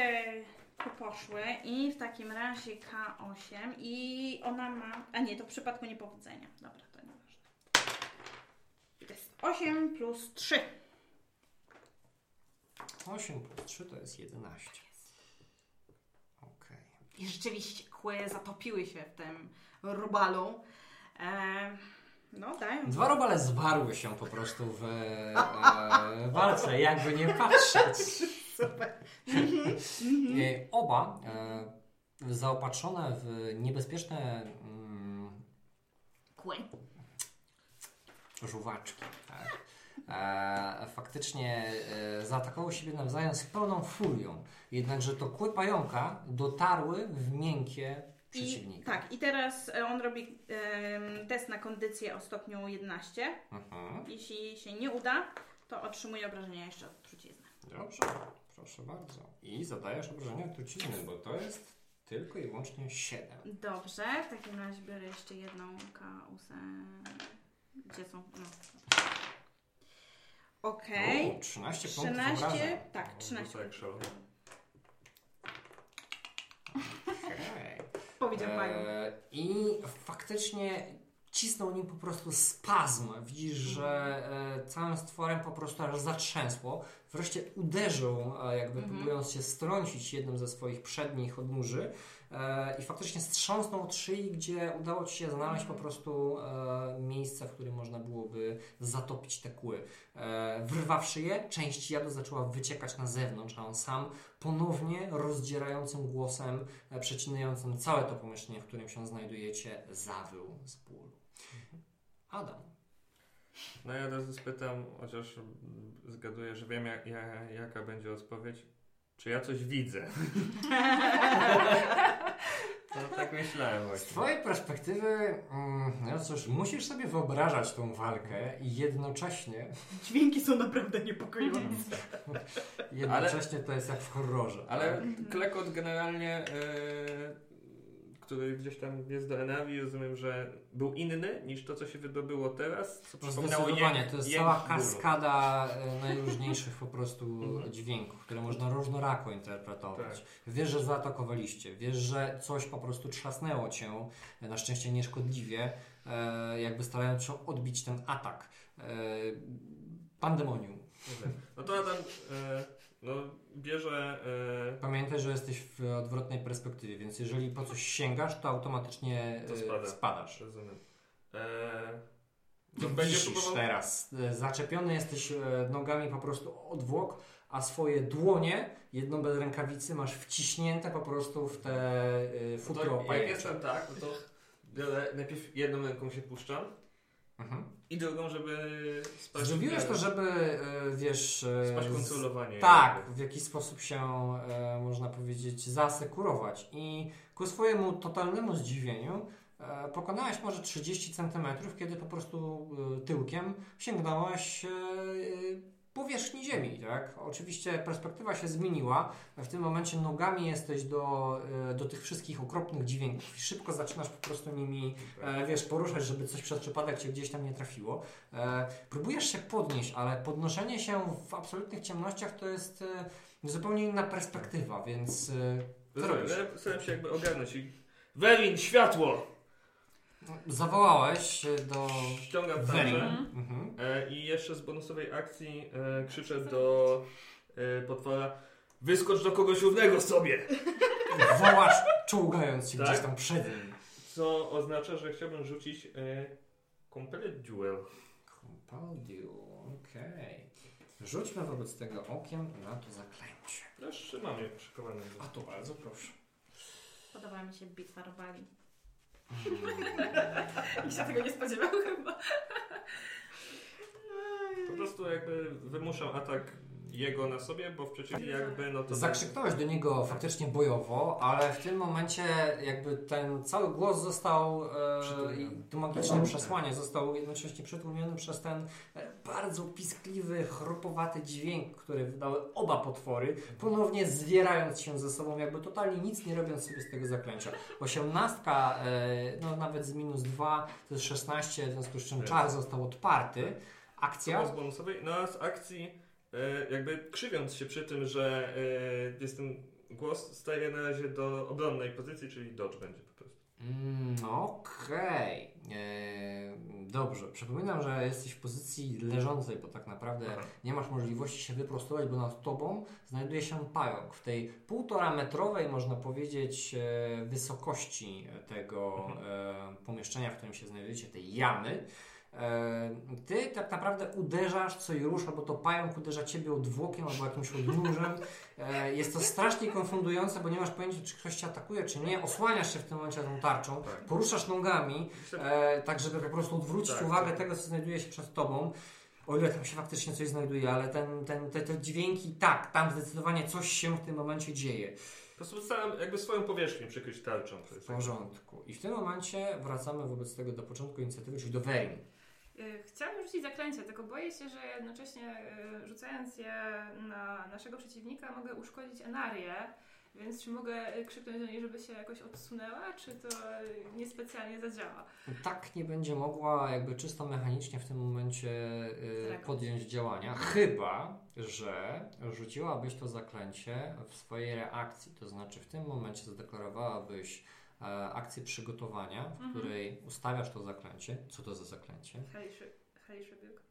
kły poszły i w takim razie K8 i ona ma... A nie, to w przypadku niepowodzenia. Dobra, to nieważne. I to jest 8 plus 3. 8 plus 3 to jest 11. Okej. I rzeczywiście kły zatopiły się w tym robalu. E, no, dają. Dwa robale zwarły się po prostu w e, walce, jakby nie patrzeć. Super. E, oba e, zaopatrzone w niebezpieczne mm, Kły. żuwaczki. Tak. E, faktycznie e, zaatakowały siebie nawzajem z pełną furią. Jednakże to kły pająka dotarły w miękkie I, przeciwnika. tak, i teraz e, on robi em, test na kondycję o stopniu 11. Mhm. Jeśli się nie uda, to otrzymuje obrażenia jeszcze od trucizny. Dobrze, proszę bardzo. I zadajesz obrażenia od trucizny, bo to jest tylko i wyłącznie 7. Dobrze, w takim razie biorę jeszcze jedną kausę. Gdzie są? No. Okej. O, 13 punktów obrażeń. 13, tak, 13. To jak szalony. Okej. Panią. E, I faktycznie cisnął nim po prostu spazm. Widzisz, że e, całym stworem po prostu aż zatrzęsło. Wreszcie uderzył, e, jakby Mhm. próbując się strącić jednym ze swoich przednich odnóży. E, I faktycznie strząsnął od szyi, gdzie udało ci się znaleźć po prostu e, miejsce, w którym można byłoby zatopić te kły. E, wyrwawszy je, część jadu zaczęła wyciekać na zewnątrz, a on sam ponownie rozdzierającym głosem przecinającym całe to pomieszczenie, w którym się znajdujecie, zawył z bólu. Adam. No ja teraz spytam, chociaż zgaduję, że wiem jak, ja- jaka będzie odpowiedź. Czy ja coś widzę? No tak myślałem Z właśnie. Twojej perspektywy, mm, no cóż, musisz sobie wyobrażać tą walkę i jednocześnie, Dźwięki są naprawdę niepokojące. jednocześnie to jest jak w horrorze. Ale tak? Klekot generalnie, yy, który gdzieś tam jest do Enawi, rozumiem, że był inny niż to, co się wydobyło teraz, co No przypominało zdecydowanie, to jest cała kaskada e, najróżniejszych po prostu dźwięków, które można różnorako interpretować. Tak. Wiesz, że zaatakowaliście, wiesz, że coś po prostu trzasnęło cię, e, na szczęście nieszkodliwie, e, jakby starając się odbić ten atak. Pandemonium. No to Adam e, no, bierze... E, Pamiętaj, że jesteś w odwrotnej perspektywie, więc jeżeli po coś sięgasz, to automatycznie To e, spada. spadasz. rozumiem. E, to To będzie Wisisz próbował... teraz. E, Zaczepiony jesteś e, nogami po prostu odwłok, a swoje dłonie, jedną bez rękawicy, masz wciśnięte po prostu w te e, futro To, jak jestem tak, no to biorę, najpierw jedną ręką się puszczam Mhm. i drugą, żeby spać... Zrobiłeś to, żeby, e, wiesz... e, Spać kontrolowanie. Tak, w jakiś sposób się, e, można powiedzieć, zasekurować. I ku swojemu totalnemu zdziwieniu pokonałeś może 30 cm, kiedy po prostu tyłkiem sięgnąłeś powierzchni ziemi. Tak? Oczywiście perspektywa się zmieniła. W tym momencie nogami jesteś do, e, do tych wszystkich okropnych dźwięków i szybko zaczynasz po prostu nimi e, wiesz, poruszać, żeby coś przez przypadek cię gdzieś tam nie trafiło. E, próbujesz się podnieść, ale podnoszenie się w absolutnych ciemnościach to jest zupełnie inna perspektywa, więc co robisz? staram się jakby ogarnąć i... Welin, światło! Zawołałeś e, do Ściągam tarczę Mhm. e, i jeszcze z bonusowej akcji e, krzyczę do e, potwora Wyskocz do kogoś równego sobie! Wołasz, czołgając się Tak? gdzieś tam przed nim. Co oznacza, że chciałbym rzucić e, Compelled Duel. Compel okej. Rzućmy wobec tego okiem na to zaklęcie. Jeszcze mam je przykowane. A to bardzo proszę. Podoba mi się bitwa robali. Nikt się tego nie spodziewał chyba. Po prostu jakby wymuszam atak jego na sobie, bo w przeciwieństwie jakby no to... Zakrzyknąłeś do niego faktycznie bojowo, ale w tym momencie jakby ten cały głos został e, i to magiczne przesłanie zostało jednocześnie przytłumione przez ten e, bardzo piskliwy, chrupowaty dźwięk, który wydały oba potwory, ponownie zwierając się ze sobą, jakby totalnie nic nie robiąc sobie z tego zaklęcia. Osiemnastka, e, no nawet z minus dwa, to jest 16, w związku z czym Tak. czar został odparty. To Akcja. z bonusowej. No a z akcji jakby krzywiąc się przy tym, że e, jest ten głos, staje na razie do obronnej pozycji, czyli dodge będzie po prostu. Mm, Okej. Eee, Dobrze. Przypominam, że jesteś w pozycji leżącej, bo tak naprawdę Aha. nie masz możliwości się wyprostować, bo nad tobą znajduje się pająk. W tej półtora metrowej, można powiedzieć, e, wysokości tego e, pomieszczenia, w którym się znajdujecie, tej jamy. E, Ty tak naprawdę uderzasz co i rusza, bo to pająk uderza ciebie odwłokiem albo jakimś odnóżem. E, Jest to strasznie konfundujące, bo nie masz pojęcia, czy ktoś cię atakuje, czy nie. Osłaniasz się w tym momencie tą tarczą, Tak. poruszasz nogami, e, tak żeby po prostu odwrócić Tak, uwagę tak. tego, co znajduje się przed tobą. O ile tam się faktycznie coś znajduje, ale ten, ten, te, te dźwięki, tak, tam zdecydowanie coś się w tym momencie dzieje. Po prostu jakby swoją powierzchnię przykryć tarczą. W jest porządku. I w tym momencie wracamy wobec tego do początku inicjatywy, czyli do Verin. Y, Chciałabym rzucić zaklęcie, tylko boję się, że jednocześnie y, rzucając je na naszego przeciwnika mogę uszkodzić Enarię, więc czy mogę y, krzyknąć do niej, żeby się jakoś odsunęła, czy to niespecjalnie zadziała? Tak nie będzie mogła jakby czysto mechanicznie w tym momencie podjąć działania, chyba, że rzuciłabyś to zaklęcie w swojej reakcji. To znaczy w tym momencie zadeklarowałabyś akcję przygotowania, w Mhm. której ustawiasz to zaklęcie. Co to za zaklęcie? Hellish Rebuke.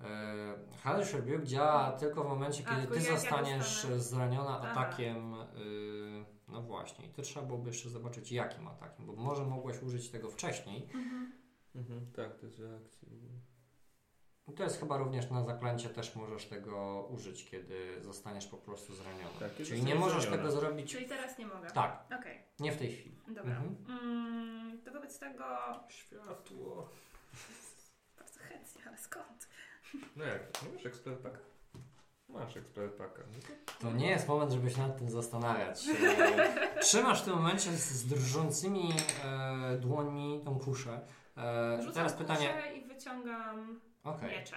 E, Hellish Rebuke działa tylko w momencie, A, kiedy tylko ty ja zostaniesz dostanę. zraniona Aha. atakiem. y, no właśnie, i to trzeba byłoby jeszcze zobaczyć, jakim atakiem, bo może mogłaś użyć tego wcześniej. Mhm, tak, to jest reakcja. I To jest chyba również na zaklęcie też możesz tego użyć, kiedy zostaniesz po prostu zraniony. Tak, Czyli nie możesz tego zrobić. Czyli teraz nie mogę. Tak, Okej, nie w tej chwili. dobra. Mhm. Mm, to wobec tego Światło. bardzo chętnie, ale skąd? No jak, nie masz ekspert paka? Masz ekspert paka. No to nie jest moment, żeby się nad tym zastanawiać. E, Trzymasz w tym momencie z, drżącymi e, dłońmi tą kuszę. E, teraz pytanie. kuszę i wyciągam Okej. miecze.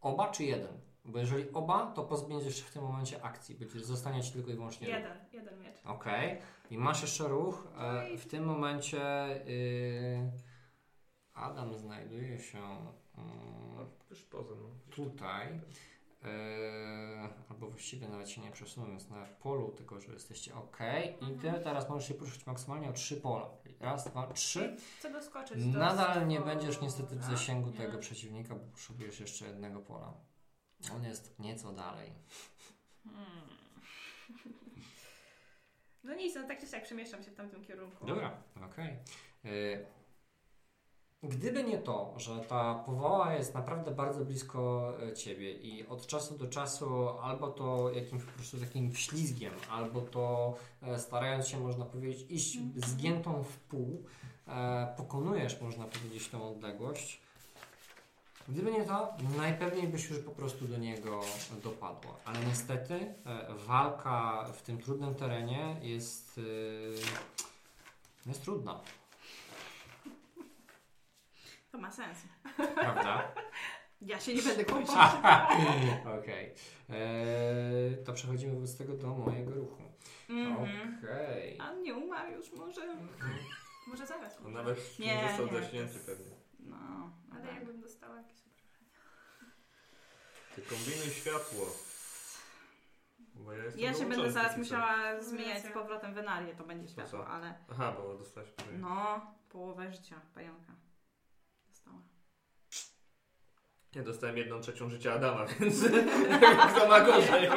Oba czy jeden? Bo jeżeli oba, to pozbędziesz się w tym momencie akcji. Będzie, zostanie ci tylko i wyłącznie ruch. Jeden, jeden miecz. Okej. I masz jeszcze ruch. E, w tym momencie y, Adam znajduje się No, mm, już poza, no. tutaj. E, albo właściwie nawet się nie przesunął, więc na polu, tylko że jesteście ok. I ty teraz możesz się poruszyć maksymalnie o trzy pola. Raz, dwa, trzy. Chcę doskoczyć do Nadal nie będziesz niestety w zasięgu tego przeciwnika, bo potrzebujesz jeszcze jednego pola. On jest nieco dalej. Hmm. No nic, no tak czy siak przemieszczam się w tamtym kierunku. Dobra, okej. Y, Gdyby nie to, że ta powoła jest naprawdę bardzo blisko e, ciebie i od czasu do czasu albo to jakimś po prostu takim wślizgiem, albo to e, starając się, można powiedzieć, iść zgiętą w pół, e, pokonujesz, można powiedzieć, tą odległość. Gdyby nie to, najpewniej byś już po prostu do niego dopadła. Ale niestety walka w tym trudnym terenie jest, jest trudna, To ma sens. prawda? Ja się nie będę kłócić. Okej. Eee, To przechodzimy wobec tego do mojego ruchu. Mhm. Okej. A nie umarł już może? Może zaraz. On nawet Nie, nie, został to jest- pewnie. No. Ale tak. jakbym dostała jakieś obrażenia. Ty kombinuj światło. Bo ja Ja się będę zaraz musiała zmieniać z powrotem Wenarię, to będzie światło, ale Aha, bo dostałaś no, połowę życia pająka dostała. Ja dostałem jedną trzecią życia Adama, więc kto ma gorzej.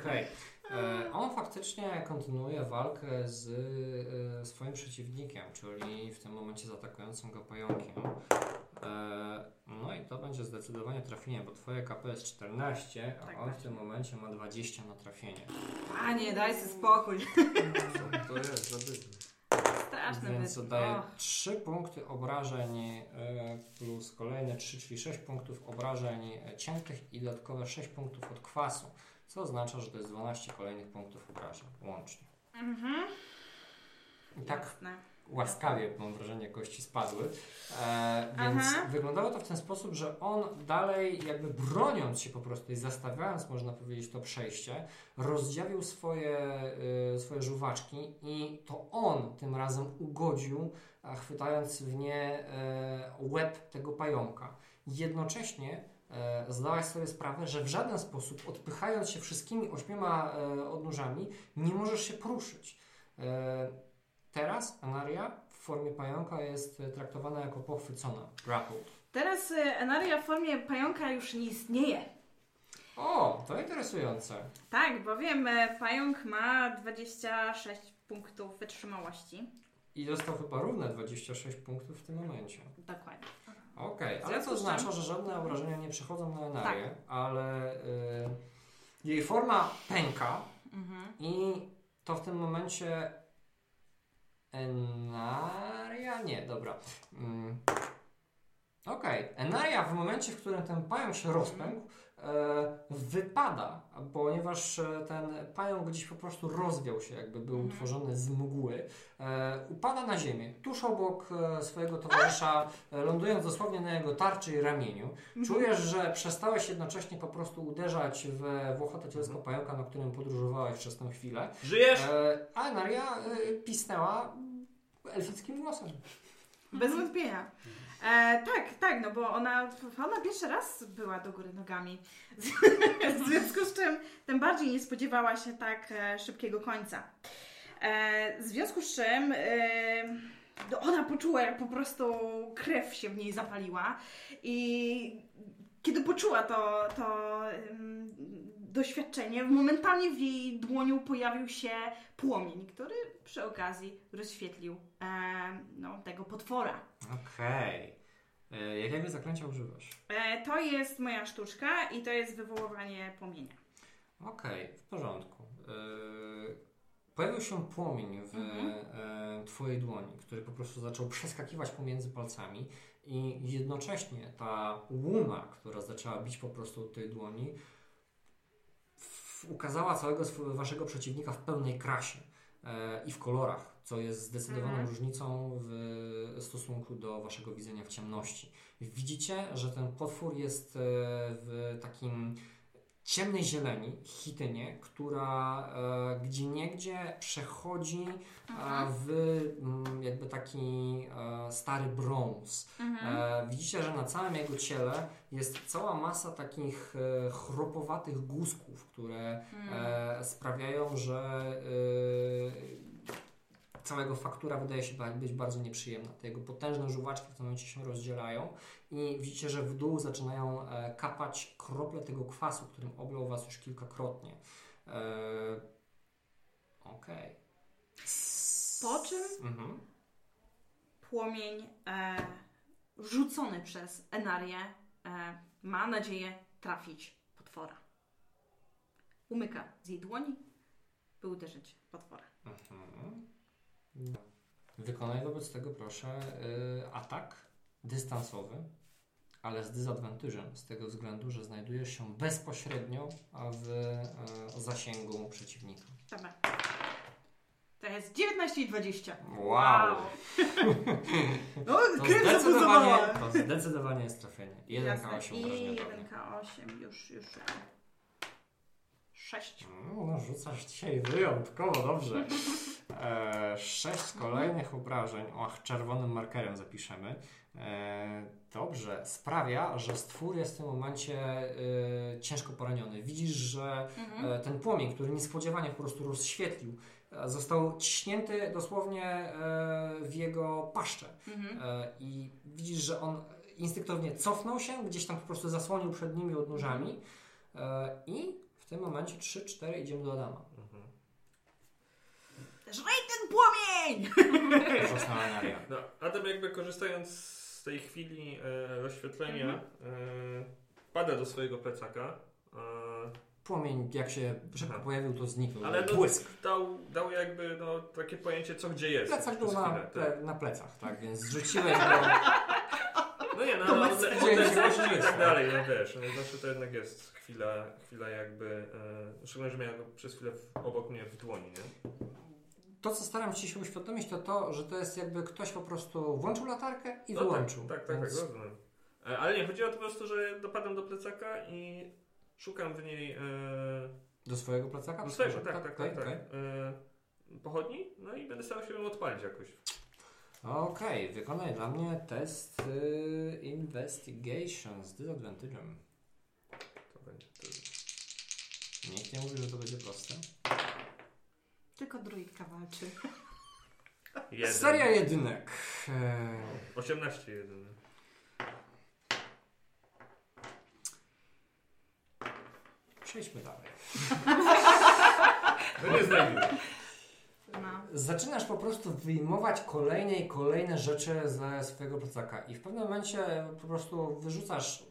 Okej. E, On faktycznie kontynuuje walkę z e, swoim przeciwnikiem, czyli w tym momencie z atakującym go pająkiem. E, No i to będzie zdecydowanie trafienie, bo twoje KP jest 14, a Tak, on w właśnie. tym momencie ma 20 na trafienie. Panie, daj sobie spokój. To jest zabawne. Straszne Więc być. dodaję Och. 3 punkty obrażeń e, plus kolejne 3, czyli 6 punktów obrażeń ciętych i dodatkowe 6 punktów od kwasu, co oznacza, że to jest 12 kolejnych punktów obrażeń łącznie. Mhm. I tak Jasne. Łaskawie, mam wrażenie, kości spadły. E, więc Aha. wyglądało to w ten sposób, że on dalej, jakby broniąc się po prostu i zastawiając, można powiedzieć, to przejście, rozdziawił swoje, y, swoje żuwaczki i to on tym razem ugodził, a chwytając w nie e, łeb tego pająka. Jednocześnie e, zdałaś sobie sprawę, że w żaden sposób, odpychając się wszystkimi ośmioma e, odnóżami, nie możesz się poruszyć. E, Teraz Anaria w formie pająka jest e, traktowana jako pochwycona, grappled. Teraz y, Enaria w formie pająka już nie istnieje. O, to interesujące. Tak, bo wiem, e, pająk ma 26 punktów wytrzymałości. I dostał chyba równe 26 punktów w tym momencie. Dokładnie. Okej, W ale to oznacza, że żadne obrażenia nie przechodzą na Enarię, Tak. ale y, jej forma pęka Mhm. i to w tym momencie Enaria? Nie, dobra. Mm. Okej, Enaria w momencie, w którym ten pająk się rozpękł, wypada, ponieważ e, ten pająk gdzieś po prostu rozwiał się, jakby był Mhm. utworzony z mgły. E, upada na ziemię, tuż obok e, swojego towarzysza, e, lądując dosłownie na jego tarczy i ramieniu. Czujesz, że przestałeś jednocześnie po prostu uderzać we włochotocielskiego pająka, na którym podróżowałeś przez tę chwilę. Żyjesz? E, a Naria e, pisnęła elfickim głosem. Bez wątpienia. E, tak, tak, no bo ona, ona pierwszy raz była do góry nogami. w związku z czym tym bardziej nie spodziewała się tak e, szybkiego końca. E, w związku z czym e, no ona poczuła, jak po prostu krew się w niej zapaliła i kiedy poczuła to, to doświadczenie, momentalnie w jej dłoniu pojawił się płomień, który przy okazji rozświetlił e, no, tego potwora. Okej. E, Jakiego zaklęcia używasz? E, to jest moja sztuczka i to jest wywoływanie płomienia. Okej, w porządku. E, pojawił się płomień w Mhm. Twojej dłoni, który po prostu zaczął przeskakiwać pomiędzy palcami i jednocześnie ta łuna, która zaczęła bić po prostu od tej dłoni, ukazała całego Waszego przeciwnika w pełnej krasie. e, i w kolorach, co jest zdecydowaną Mhm. różnicą w stosunku do waszego widzenia w ciemności. Widzicie, że ten potwór jest e, w takim ciemnej zieleni, chitynie, która e, gdzie niegdzie przechodzi e, Mhm. w mm, jakby taki e, stary brąz. Mhm. E, widzicie, że na całym jego ciele jest cała masa takich e, chropowatych guzków, które Mhm. e, sprawiają, że całego faktura wydaje się być bardzo nieprzyjemna. Te jego potężne żuwaczki w tym momencie się rozdzielają i widzicie, że w dół zaczynają e, kapać krople tego kwasu, którym oblał was już kilkakrotnie. E, Okej. S- Po czym? Mhm. Płomień e, rzucony przez Enarię e, ma nadzieję trafić potwora. Umyka z jej dłoni, by uderzyć potwora. Mhm. Wykonaj wobec tego proszę y, atak dystansowy, ale z dysadvantage'em, z tego względu, że znajdujesz się bezpośrednio w y, zasięgu przeciwnika. Dobra. To jest 19 i 20. No, To krew zdecydowanie, to zdecydowanie jest trafienie. 1 Jasne. K8 I obrażenia 1K8 już, już szukam. 6. Mm, No, rzucasz dzisiaj wyjątkowo dobrze. E, sześć kolejnych obrażeń. Och, czerwonym markerem zapiszemy. E, dobrze. Sprawia, że stwór jest w tym momencie e, ciężko poraniony. Widzisz, że Mhm. e, ten płomień, który niespodziewanie po prostu rozświetlił, e, został ciśnięty dosłownie e, w jego paszczę. Mhm. I widzisz, że on instynktownie cofnął się, gdzieś tam po prostu zasłonił przed nimi odnóżami. I w tym momencie 3-4 idziemy do Adama. Mhm. Żrej ten płomień! No, Adam jakby korzystając z tej chwili e, rozświetlenia Mhm. e, pada do swojego plecaka. E, Płomień, jak się szybko Aha. pojawił, to zniknął. ale no, Błysk. dał, dał jakby no, takie pojęcie, co gdzie jest. Plecak był na, tak. ple, na plecach, tak, więc zrzuciłeś go. No nie, no, To no, ma sens. i Dzięki. tak dalej, no wiesz, no, zawsze to jednak jest chwila, chwila jakby, e, szczególnie, że miałem go przez chwilę w, obok mnie w dłoni, nie? To, co staram się się uświadomić, to to, że to jest jakby ktoś po prostu włączył latarkę i No wyłączył. Tak, tak, tak, Więc tak rozumiem. E, Ale nie, chodziło po prostu, że dopadam do plecaka i szukam w niej e, Do swojego plecaka? do swojego, tak, tak, tak, tak, okej. E, pochodni, no i będę starał się ją odpalić jakoś. Okej, wykonaj dla mnie test y, Investigation z disadvantage'em. To będzie to. Nikt nie mówi, że to będzie proste. Tylko druidka walczy. Jeden. Seria jedynek. Eee, 18 jedyny. przejdźmy dalej. No nie znajduję. No. Zaczynasz po prostu wyjmować kolejne i kolejne rzeczy ze swojego plecaka i w pewnym momencie po prostu wyrzucasz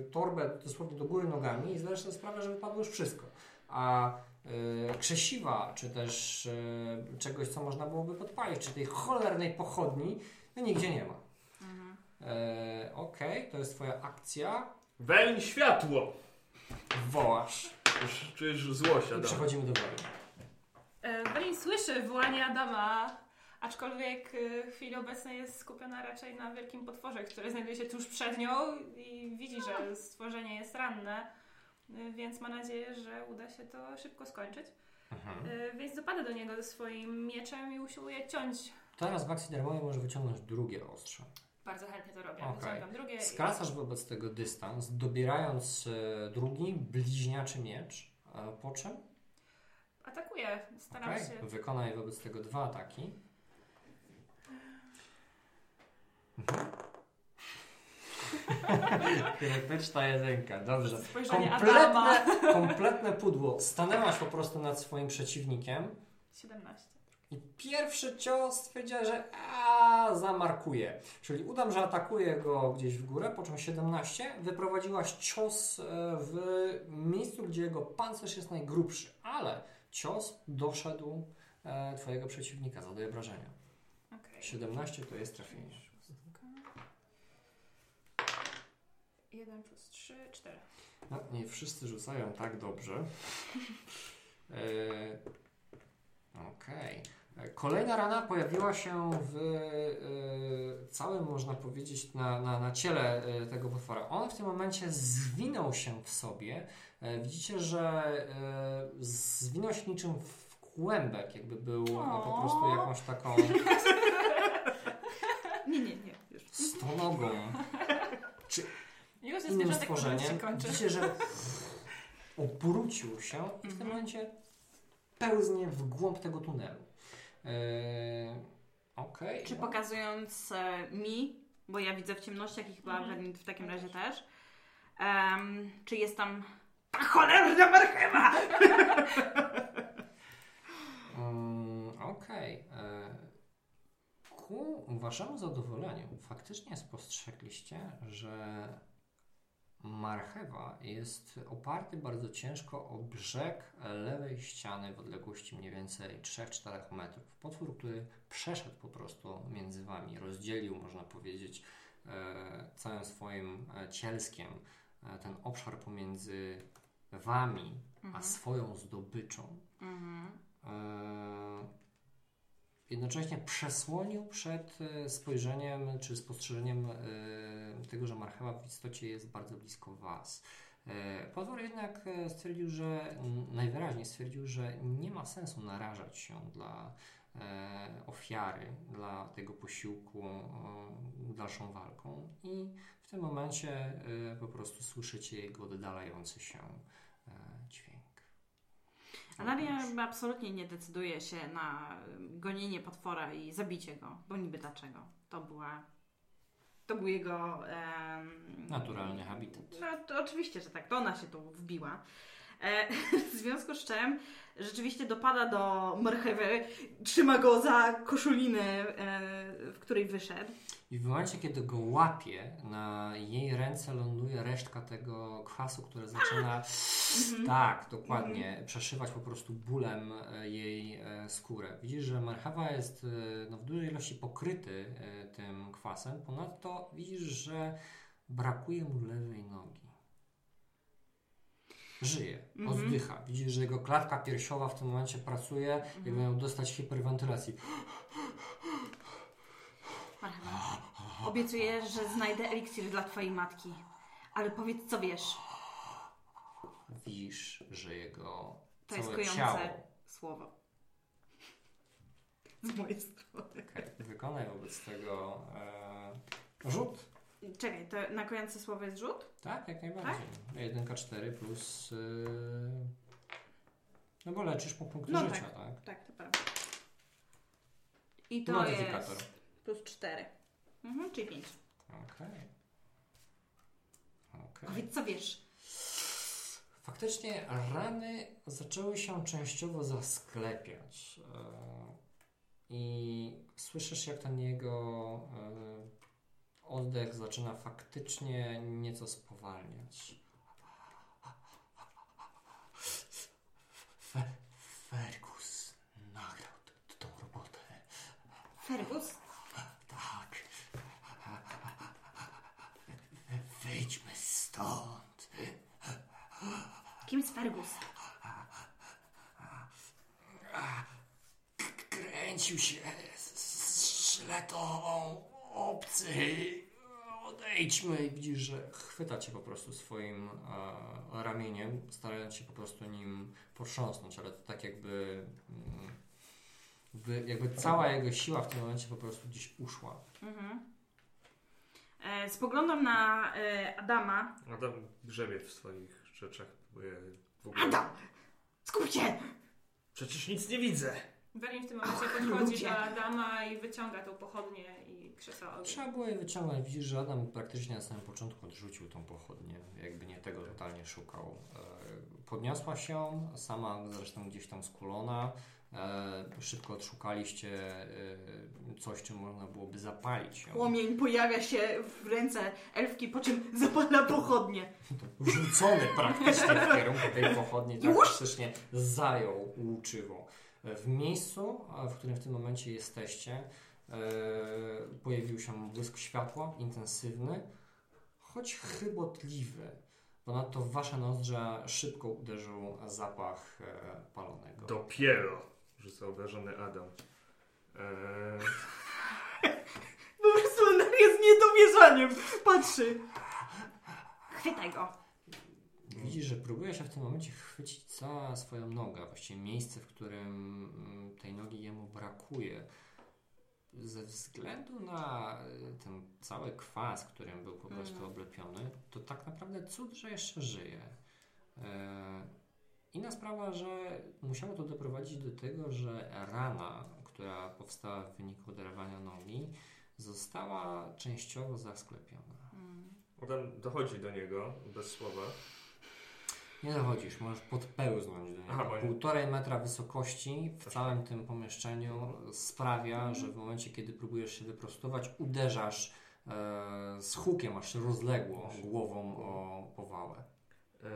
y, torbę dosłownie do góry nogami i zdajesz sobie sprawę, że wypadło już wszystko. A y, krzesiwa, czy też y, czegoś, co można byłoby podpalić, czy tej cholernej pochodni, no nigdzie nie ma. Mhm. E, Okej, to jest twoja akcja. Wełń światło! Wołasz Już czujesz złość, i Adam. przechodzimy do woli. Belin słyszy wołanie Adama, aczkolwiek e, w chwili obecnej jest skupiona raczej na wielkim potworze, który znajduje się tuż przed nią i widzi, że stworzenie jest ranne, e, więc ma nadzieję, że uda się to szybko skończyć. Mhm. E, Więc dopada do niego swoim mieczem i usiłuje ciąć. Teraz w akcji darmowej może wyciągnąć drugie ostrze. Bardzo chętnie to robię. Wyciągam drugie. i- Skracasz wobec tego dystans, dobierając drugi, bliźniaczy miecz. Po czym? Atakuję. Staram Okej, się. Wykonaj wobec tego dwa ataki. Mhm. Krytyczna jedynka, dobrze. Spojrzenie. Kompletne, kompletne pudło. Stanęłaś po prostu nad swoim przeciwnikiem 17. i pierwszy cios stwierdziła, że a, zamarkuje. Czyli udam, że atakuje go gdzieś w górę, po czym 17 wyprowadziłaś cios e, w miejscu, gdzie jego pancerz jest najgrubszy, ale cios doszedł e, twojego przeciwnika, zadaje obrażenia. Okej. 17 to jest trafienie. 1 plus 3, 4. No, nie wszyscy rzucają tak dobrze. E, Okej. E, Kolejna rana pojawiła się w e, całym, można powiedzieć, na, na, na ciele e, tego potwora. On w tym momencie zwinął się w sobie. E, widzicie, że e, zwinął się niczym w kłębek, jakby był e, po prostu jakąś taką Nie, nie, nie. Już. stonogą, czy Już jest innym stworzeniem. Widzicie, że obrócił się i w tym Mhm. momencie pełznie w głąb tego tunelu. Eee, Okej. Czy no. pokazując e, mi, bo ja widzę w ciemnościach i chyba Mhm. Wenit w takim razie też, em, czy jest tam ta cholerna marchewa? Mm, Okej. E, Ku waszemu zadowoleniu faktycznie spostrzegliście, że marchewa jest oparty bardzo ciężko o brzeg lewej ściany w odległości mniej więcej 3-4 metrów. Potwór, który przeszedł po prostu między wami, rozdzielił, można powiedzieć, e, całym swoim e, cielskiem ten obszar pomiędzy wami a Mhm. swoją zdobyczą. Mhm. E, jednocześnie przesłonił przed e, spojrzeniem czy spostrzeżeniem e, tego, że marchewa w istocie jest bardzo blisko Was. Potwór jednak stwierdził, że najwyraźniej stwierdził, że nie ma sensu narażać się dla ofiary, dla tego posiłku dalszą walką i w tym momencie po prostu słyszycie jego oddalający się. Alaria absolutnie nie decyduje się na gonienie potwora i zabicie go, bo niby dlaczego. To była. To był jego. em, Naturalny habitat. No, to oczywiście, że tak. To ona się tu wbiła. E, w związku z czym rzeczywiście dopada do marchewy, trzyma go za koszulinę, e, w której wyszedł. I w momencie, kiedy go łapie, na jej ręce ląduje resztka tego kwasu, które zaczyna, tak, dokładnie, przeszywać po prostu bólem e, jej e, skórę. Widzisz, że marchawa jest e, no, w dużej ilości pokryty tym kwasem. Ponadto widzisz, że brakuje mu lewej nogi. Żyje, Mhm. oddycha. Widzisz, że jego klatka piersiowa w tym momencie pracuje, jakby miał dostać hiperwentylacji. Marchewa. Obiecuję, że znajdę eliksir dla twojej matki. Ale powiedz, co wiesz. Widzisz, że jego To całe jest ciało kojące słowo. Z mojej strony. Okej, Wykonaj wobec tego e, rzut. Czekaj, to na kojące słowo jest rzut? Tak, jak najbardziej. Jedynka 4 plus. y, no bo leczysz po punktu No życia, tak. tak? Tak, to prawda. I to Modyfikator. jest plus 4. Mhm, czyli 5. Okej. Okej. Powiedz, co wiesz. Faktycznie rany zaczęły się częściowo zasklepiać. e, I słyszysz, jak ten jego e, oddech zaczyna faktycznie nieco spowalniać. Fe, Fergus nagrał tą robotę. Fergus? Tak. Wyjdźmy stąd. Kim jest Fergus? Kręcił się z- z szletą obcy. Odejdźmy i widzisz, że chwyta cię po prostu swoim e, ramieniem, starając się po prostu nim potrząsnąć, ale to tak jakby, mm, jakby, jakby cała jego siła w tym momencie po prostu gdzieś uszła. Mhm. E, spoglądam na e, Adama. Adam grzebie w swoich rzeczach. próbuje W ogóle... Adam! Skup się! Przecież nic nie widzę. Welin w tym momencie podchodzi ludzie. do Adama i wyciąga tą pochodnię i krzesła ogień. Trzeba było je wyciągnąć. Widzisz, że Adam praktycznie na samym początku odrzucił tą pochodnię. Jakby nie tego totalnie szukał. E, Podniosła się, sama zresztą gdzieś tam skulona. E, Szybko odszukaliście e, coś, czym można byłoby zapalić. Płomień pojawia się w ręce elfki, po czym zapala pochodnie. Rzucony praktycznie w kierunku tej pochodni, tak praktycznie zajął łuczywo. W miejscu, w którym w tym momencie jesteście, e, pojawił się błysk światła, intensywny, choć chybotliwy. Ponadto w wasze nozdrza szybko uderzył zapach palonego. Dopiero rzuca obrażony Adam. Eee, Po prostu on jest niedowierzaniem. Patrzy. Chwytaj go. Widzisz, że próbuje się w tym momencie chwycić za swoją nogę, właściwie miejsce, w którym mm, tej nogi jemu brakuje. Ze względu na y, ten cały kwas, którym był po prostu Mhm. oblepiony, to tak naprawdę cud, że jeszcze żyje. E, Inna sprawa, że musiało to doprowadzić do tego, że rana, która powstała w wyniku oderwania nogi, została częściowo zasklepiona. Mm. Adam dochodzi do niego bez słowa. Nie dochodzisz, możesz podpełznąć do niego. Aha, Półtorej metra wysokości w całym tym pomieszczeniu sprawia, że w momencie, kiedy próbujesz się wyprostować, uderzasz e, z hukiem, aż rozległo głową o powałę. Eee,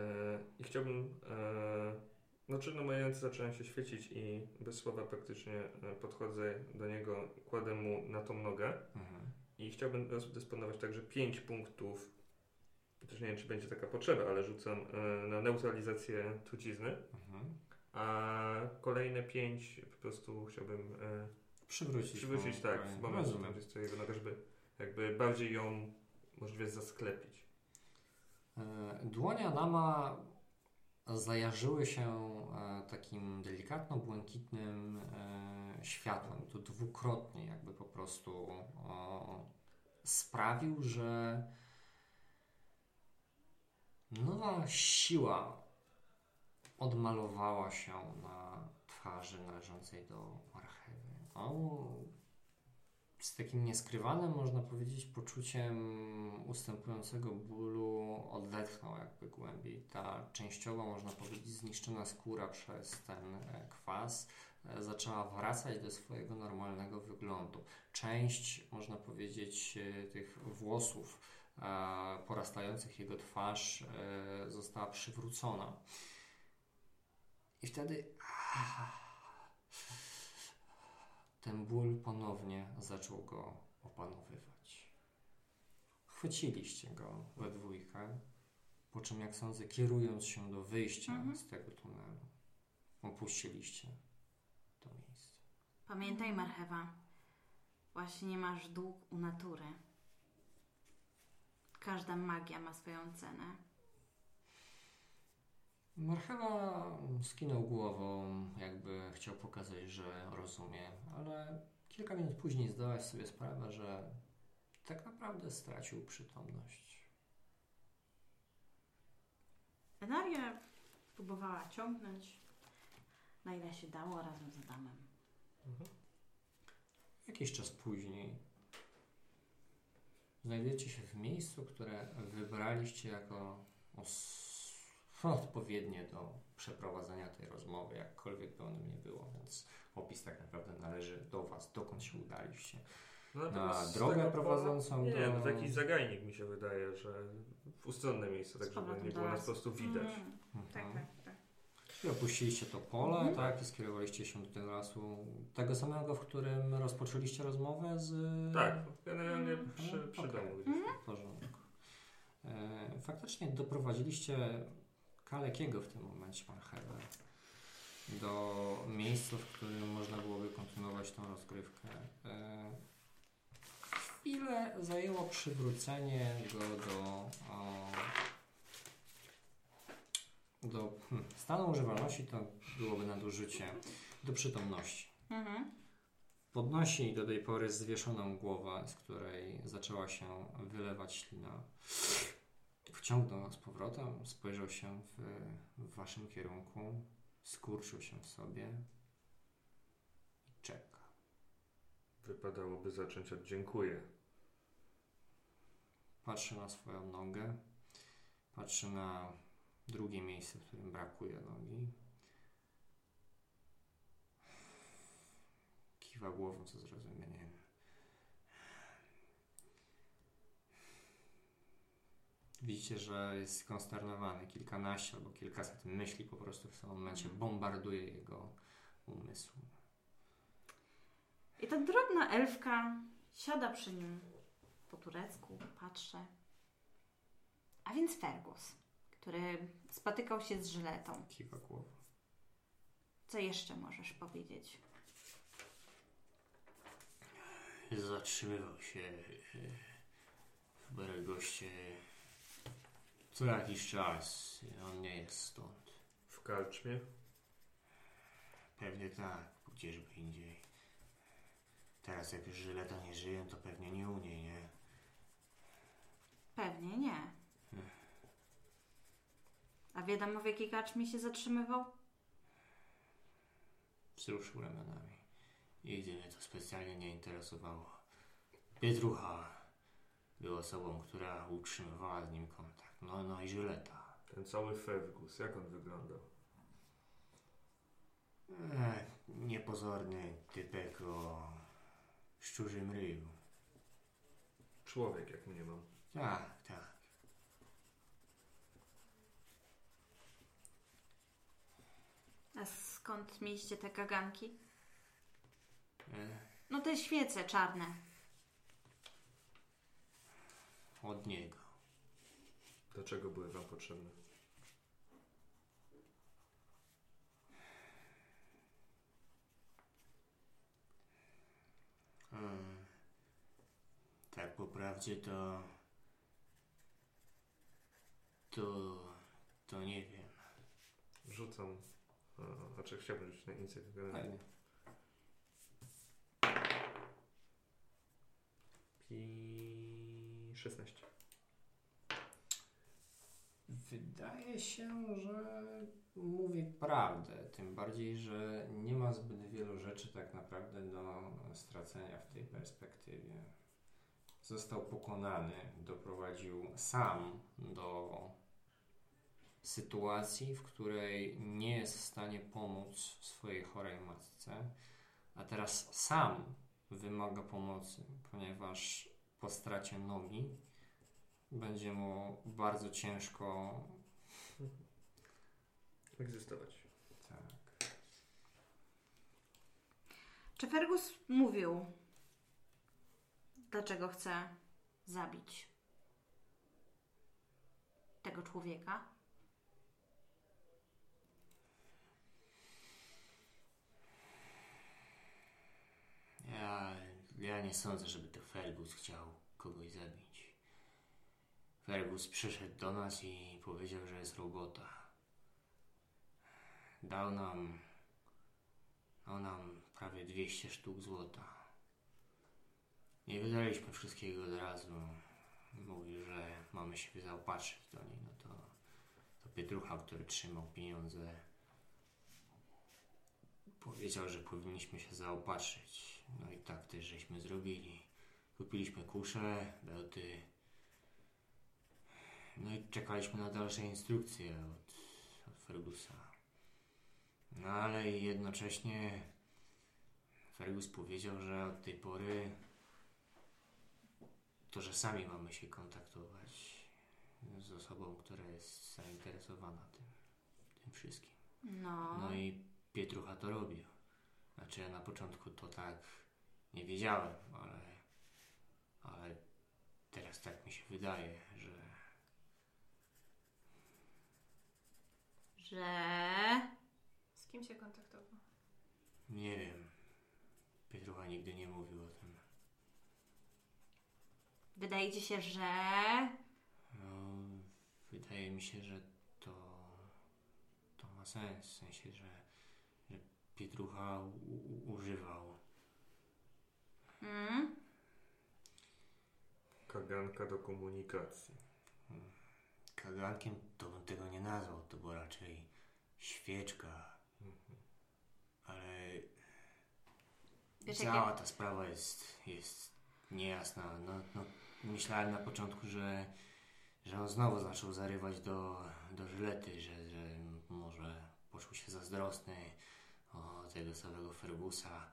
I chciałbym. Znaczy, no moje ręce zaczynają się świecić i bez słowa praktycznie e, podchodzę do niego, kładę mu na tą nogę Mhm. i chciałbym rozdysponować także 5 punktów. Też nie wiem, czy będzie taka potrzeba, ale rzucam e, na neutralizację trucizny, Mhm. a kolejne 5 po prostu chciałbym e, Przywrócić. przywrócić tak, w momencie, gdzie stoi jego noga, żeby jakby bardziej ją możliwie zasklepić. E, Dłonie Adama zajarzyły się e, takim delikatno-błękitnym e, światłem. To dwukrotnie jakby po prostu sprawił, że nowa siła odmalowała się na twarzy należącej do marchewy. Z takim nieskrywanym, można powiedzieć, poczuciem ustępującego bólu odetchnął jakby głębiej. Ta częściowo, można powiedzieć, zniszczona skóra przez ten e, kwas e, zaczęła wracać do swojego normalnego wyglądu. Część, można powiedzieć, e, tych włosów porastających jego twarz została przywrócona. I wtedy ten ból ponownie zaczął go opanowywać. Chwyciliście go we dwójkę, po czym, jak sądzę, kierując się do wyjścia Mhm. z tego tunelu, opuściliście to miejsce. Pamiętaj, marchewa, właśnie masz dług u natury. Każda magia ma swoją cenę. Marchewa skinął głową, jakby chciał pokazać, że rozumie, ale kilka minut później zdałaś sobie sprawę, że tak naprawdę stracił przytomność. Enaria próbowała ciągnąć, na ile się dało, razem z Adamem. Jakiś czas później znajdujecie się w miejscu, które wybraliście jako os- odpowiednie do przeprowadzenia tej rozmowy, jakkolwiek by ono nie było, więc opis tak naprawdę należy do Was, dokąd się udaliście. No, Na drogę prowadzącą Nie, do... no taki zagajnik mi się wydaje, że w ustronne miejsce, tak żeby nie było nas po prostu widać. Mm, tak, Mhm. tak, tak. I opuściliście to pole, Mhm. tak, i skierowaliście się do tego lasu, tego samego, w którym rozpoczęliście rozmowę z... Tak, generalnie Mhm. przy, przy Okej. domu gdzieś. W porządku. E, faktycznie doprowadziliście Kalekiego w tym momencie, pan Heber, do miejsca, w którym można byłoby kontynuować tą rozgrywkę. E, chwilę zajęło przywrócenie go do, o, do hmm, stanu używalności, to byłoby nadużycie, do przytomności. Mhm. Podnosi do tej pory zwieszoną głowę, z której zaczęła się wylewać ślina. Wciągnął z powrotem, spojrzał się w, w waszym kierunku, skurczył się w sobie i czeka. Wypadałoby zacząć od dziękuję. Patrzy na swoją nogę, patrzy na drugie miejsce, w którym brakuje nogi. Kiwa głową ze zrozumieniem. Widzicie, że jest skonsternowany. Kilkanaście albo kilkaset myśli po prostu w tym momencie bombarduje jego umysł. I ta drobna elfka siada przy nim po turecku, patrzę. A więc Fergus, który spotykał się z Żyletą. Kiwa głową. Co jeszcze możesz powiedzieć? Zatrzymywał się e, w Beregoście co jakiś czas. On nie jest stąd. W karczmie? Pewnie tak, gdzieżby indziej. Teraz jak już Żyleta nie żyją, to pewnie nie u niej, nie? Pewnie nie. A wiadomo w jakiej karczmie się zatrzymywał? Wzruszył ramionami. Nigdy mnie to specjalnie nie interesowało. Pietrucha była osobą, która utrzymywała z nim kontakt. No, no i Żyleta. Ten cały Fergus, jak on wyglądał? E, niepozorny typek o szczurzym ryju. Człowiek, jak mnie mam. Tak, tak. A skąd mieliście te kaganki? E, No te świece czarne. od niego. Dlaczego były wam potrzebne? Mm. Tak po prawdzie to... To... To nie wiem. Rzucam. A, znaczy chciałbym rzucić na inicjatywę. Fajnie. I 16. Wydaje się, że mówi prawdę. Tym bardziej, że nie ma zbyt wielu rzeczy tak naprawdę do stracenia w tej perspektywie. Został pokonany, doprowadził sam do sytuacji, w której nie jest w stanie pomóc swojej chorej matce, a teraz sam wymaga pomocy, ponieważ po stracie nogi będzie mu bardzo ciężko. Egzystować. Tak. Czy Fergus mówił, dlaczego chce zabić tego człowieka? Ja, ja nie sądzę, żeby to Fergus chciał kogoś zabić. Fergus przyszedł do nas i powiedział, że jest robota. Dał nam, dał nam prawie 200 sztuk złota. Nie wydaliśmy wszystkiego od razu. Mówił, że mamy się zaopatrzyć do niej. No to, to Pietrucha, który trzymał pieniądze, powiedział, że powinniśmy się zaopatrzyć. No i tak też żeśmy zrobili. Kupiliśmy kusze, bełty. No i czekaliśmy na dalsze instrukcje od, od Fergusa. No ale jednocześnie Fergus powiedział, że od tej pory to, że sami mamy się kontaktować z osobą, która jest zainteresowana tym, tym wszystkim. No. No i Pietrucha to robił. Znaczy ja na początku to tak nie wiedziałem, ale, ale teraz tak mi się wydaje, że Że... Z kim się kontaktował? nie wiem. Pietrucha nigdy nie mówił o tym. Wydaje ci się, że... No, wydaje mi się, że to, to ma sens. W sensie, że, że Pietrucha u, używał. Mm? Kaganka do komunikacji. Kagankiem to bym tego nie nazwał. To była raczej świeczka. Ale Wiesz, cała jakie- ta sprawa jest, jest niejasna. No, no, myślałem na początku, że, że on znowu zaczął zarywać do, do żylety, że, że może poczuł się zazdrosny o tego samego Fergusa.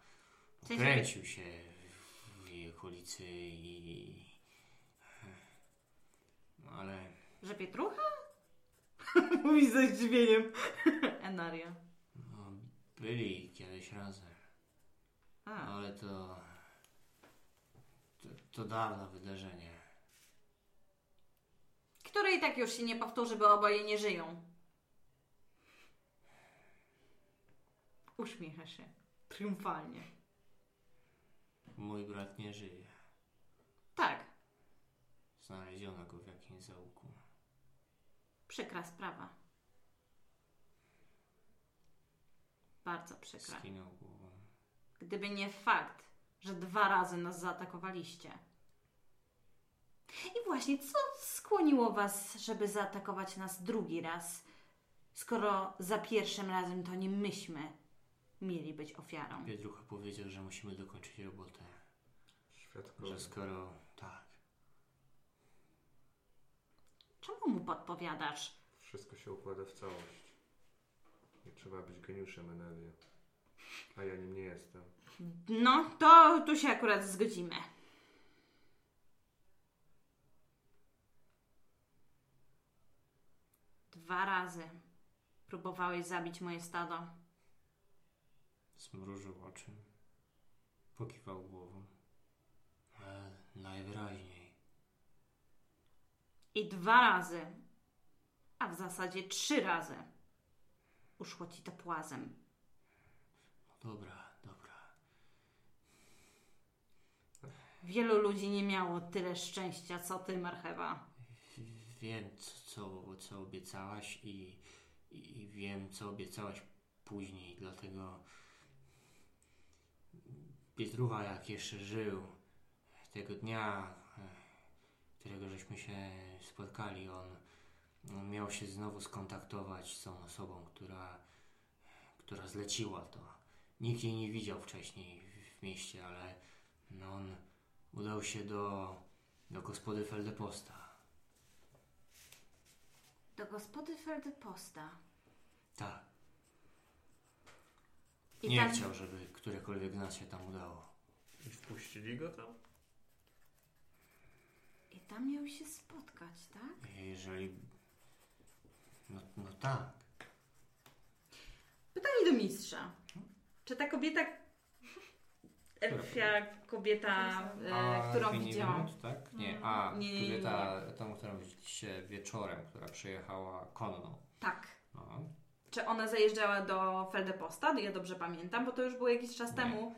Kręcił się w jej okolicy i... No, ale Że Pietrucha? Mówi ze zdziwieniem. Enaria. no, byli kiedyś razem. A. Ale to, to. To dawne wydarzenie. Które i tak już się nie powtórzy, bo oboje nie żyją. Uśmiecha się. Triumfalnie. Mój brat nie żyje. Tak, Znaleziono go w jakimś zaułku. Przykra sprawa. Bardzo przykra. Skinął głową. Gdyby nie fakt, że dwa razy nas zaatakowaliście. I właśnie, co skłoniło was, żeby zaatakować nas drugi raz, skoro za pierwszym razem to nie myśmy mieli być ofiarą? Pietrucha powiedział, że musimy dokończyć robotę. Świadkowie. Że skoro... Tak. Czemu mu podpowiadasz? Wszystko się układa w całość. Nie trzeba być geniuszem energii. A ja nim nie jestem. No, to tu się akurat zgodzimy. Dwa razy próbowałeś zabić moje stado. Zmrużył oczy. Pokiwał głową. Ale najwyraźniej. I dwa razy, a w zasadzie trzy razy, uszło ci to płazem. No dobra, dobra. Wielu ludzi nie miało tyle szczęścia, co ty, marchewa. Wiem, co, co obiecałaś i, i wiem, co obiecałaś później, dlatego Pietrucha, jak jeszcze żył, tego dnia, którego żeśmy się spotkali, on, on miał się znowu skontaktować z tą osobą, która, która zleciła to. Nikt jej nie widział wcześniej w, w mieście, ale no, on udał się do, do gospody Feldeposta. Do gospody Feldeposta. Tak. I nie tam, chciał, żeby którekolwiek z nas się tam udało. I wpuścili go tam? I tam miał się spotkać, tak? Jeżeli. No, no tak. Pytanie do mistrza. Czy ta kobieta, elfia kobieta, e, którą widziałam, Minut, tak? Nie, a Nie, nie, nie, kobieta, tą, którą widzieliście wieczorem, która przyjechała konną. tak, No. czy ona zajeżdżała do Feldeposta? Ja dobrze pamiętam, bo to już było jakiś czas Nie. temu.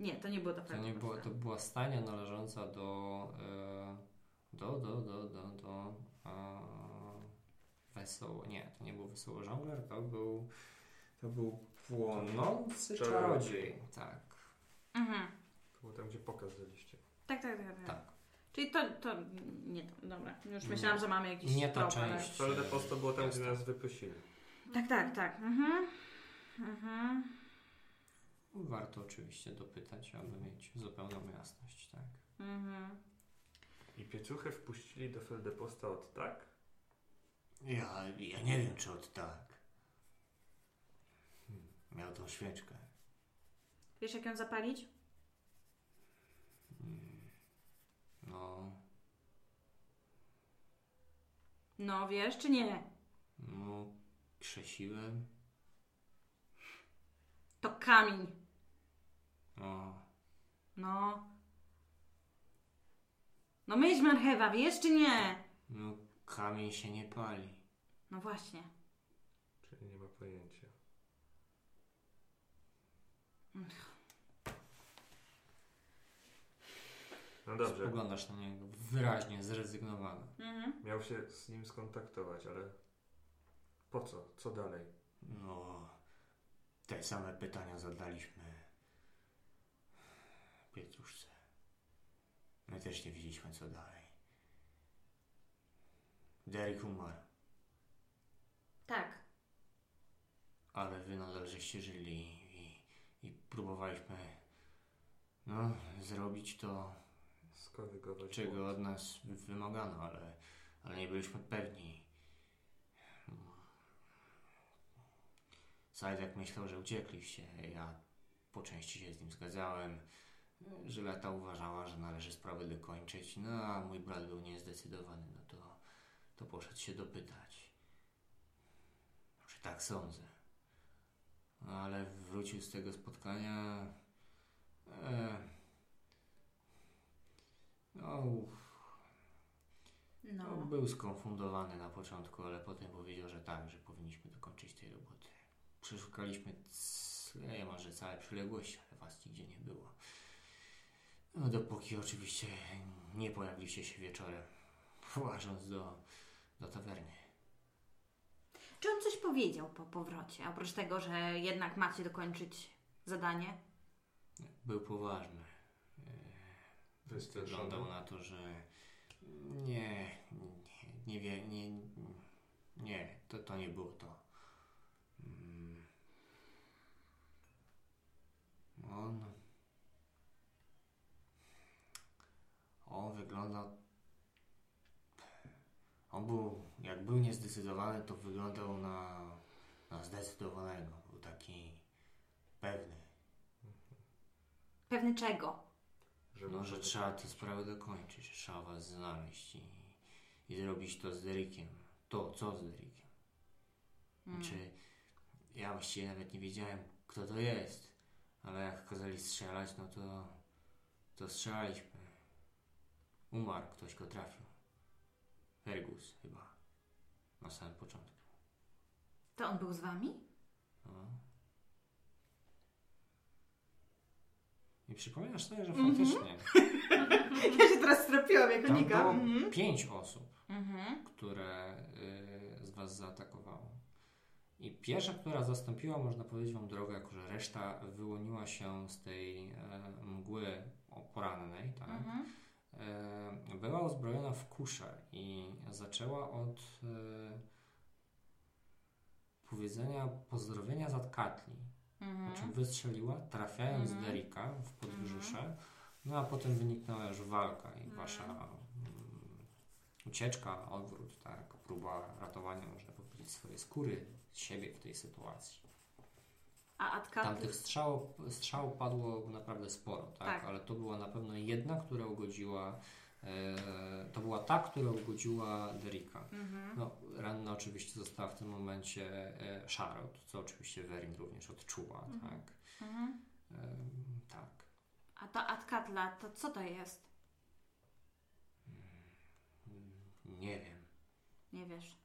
Nie, to nie było do To, Feldeposta. nie było, to była stajnia należąca do. E, do, do, do, do, do. E, wesoło. Nie, to nie był wesoło żongler, to był. To był płonący Czarodziej. czarodziej. Tak. Mhm. To było tam, gdzie pokaz daliście. Tak, tak, tak, tak. Tak. Czyli to, to nie to, dobra. Już Nie. myślałam, że mamy jakiś Nie ta ale- część. Felde Posto było tam, gdzie nas wyprosili. Tak, tak, tak. Mhm. Mhm. Warto oczywiście dopytać, aby mieć zupełną jasność, tak. Mhm. I piecuchę wpuścili do Feldeposta od tak? Ja, ja nie wiem, czy od tak. Hmm, Miał tą świeczkę. Wiesz, jak ją zapalić? Hmm. No, No, wiesz, czy nie? no, krzesiłem. To kamień. No, No. No myśl, marchewa, wiesz, czy nie? no, kamień się nie pali. No właśnie. Czyli nie ma pojęcia. No dobrze, Spoglądasz na niego wyraźnie zrezygnowany. Mhm. miał się z nim skontaktować, ale po co? Co dalej? No, te same pytania zadaliśmy My też nie wiedzieliśmy, co dalej. Derek umarł, Tak. ale wy nadal żeście żyli i, i próbowaliśmy no, zrobić to, Skorygować czego błąd. od nas wymagano, ale, ale nie byliśmy pewni. Sajdek myślał, że uciekliście. Ja po części się z nim zgadzałem. Żyleta uważała, że należy sprawę dokończyć, no a mój brat był niezdecydowany, no to, to poszedł się dopytać. Czy tak sądzę. No ale wrócił z tego spotkania. E, no, No. no, był skonfundowany na początku, ale potem powiedział, że tak, że powinniśmy dokończyć tej roboty. Przeszukaliśmy c- przez niemalże całe przyległości, ale was nigdzie nie było. No dopóki oczywiście nie pojawiliście się wieczorem, łażąc do, do tawerny. Czy on coś powiedział po powrocie, oprócz tego, że jednak macie dokończyć zadanie? Był poważny. Wyglądał na to, że nie, nie, nie wie, nie, nie, to, to nie było to. Mm. On, on wyglądał, on był, jak był niezdecydowany, to wyglądał na, na zdecydowanego. Był taki pewny. Pewny czego? Że No, że trzeba tę sprawę dokończyć, że trzeba was znaleźć i, i zrobić to z Derekiem. To, co z Derekiem. Mm. Czy ja właściwie nawet nie wiedziałem, kto to jest, ale jak kazali strzelać, no to, to strzelaliśmy. Umarł, ktoś go trafił. Fergus chyba. Na samym początku. To on był z wami? No. I przypominasz sobie, że Mhm. faktycznie Ja się teraz strapiłam jako tam Nika. było Mhm. pięć osób. Mhm. które y, z Was zaatakowało. I pierwsza, która zastąpiła, można powiedzieć, Wam drogę, jako że reszta wyłoniła się z tej e, mgły porannej, tak? Mhm. E, była uzbrojona w kuszę i zaczęła od e, powiedzenia pozdrowienia z Atkatli, po czym Mhm. wystrzeliła, trafiając Mhm. Derika w podbrzusze, no a potem wyniknęła już walka i Wasza mm, ucieczka, odwrót, tak, próba ratowania, można powiedzieć, swojej skóry, siebie w tej sytuacji. A Atka... Tam tych strzał, strzał padło naprawdę sporo, tak? Tak. ale to była na pewno jedna, która ugodziła, e, to była ta, która ugodziła Derika. Mhm. No, ranna oczywiście została w tym momencie e, Charlotte, co oczywiście Werin również odczuła, tak? Mhm. Tak. A ta Atkatla, to co to jest? Mm, Nie wiem. Nie wiesz.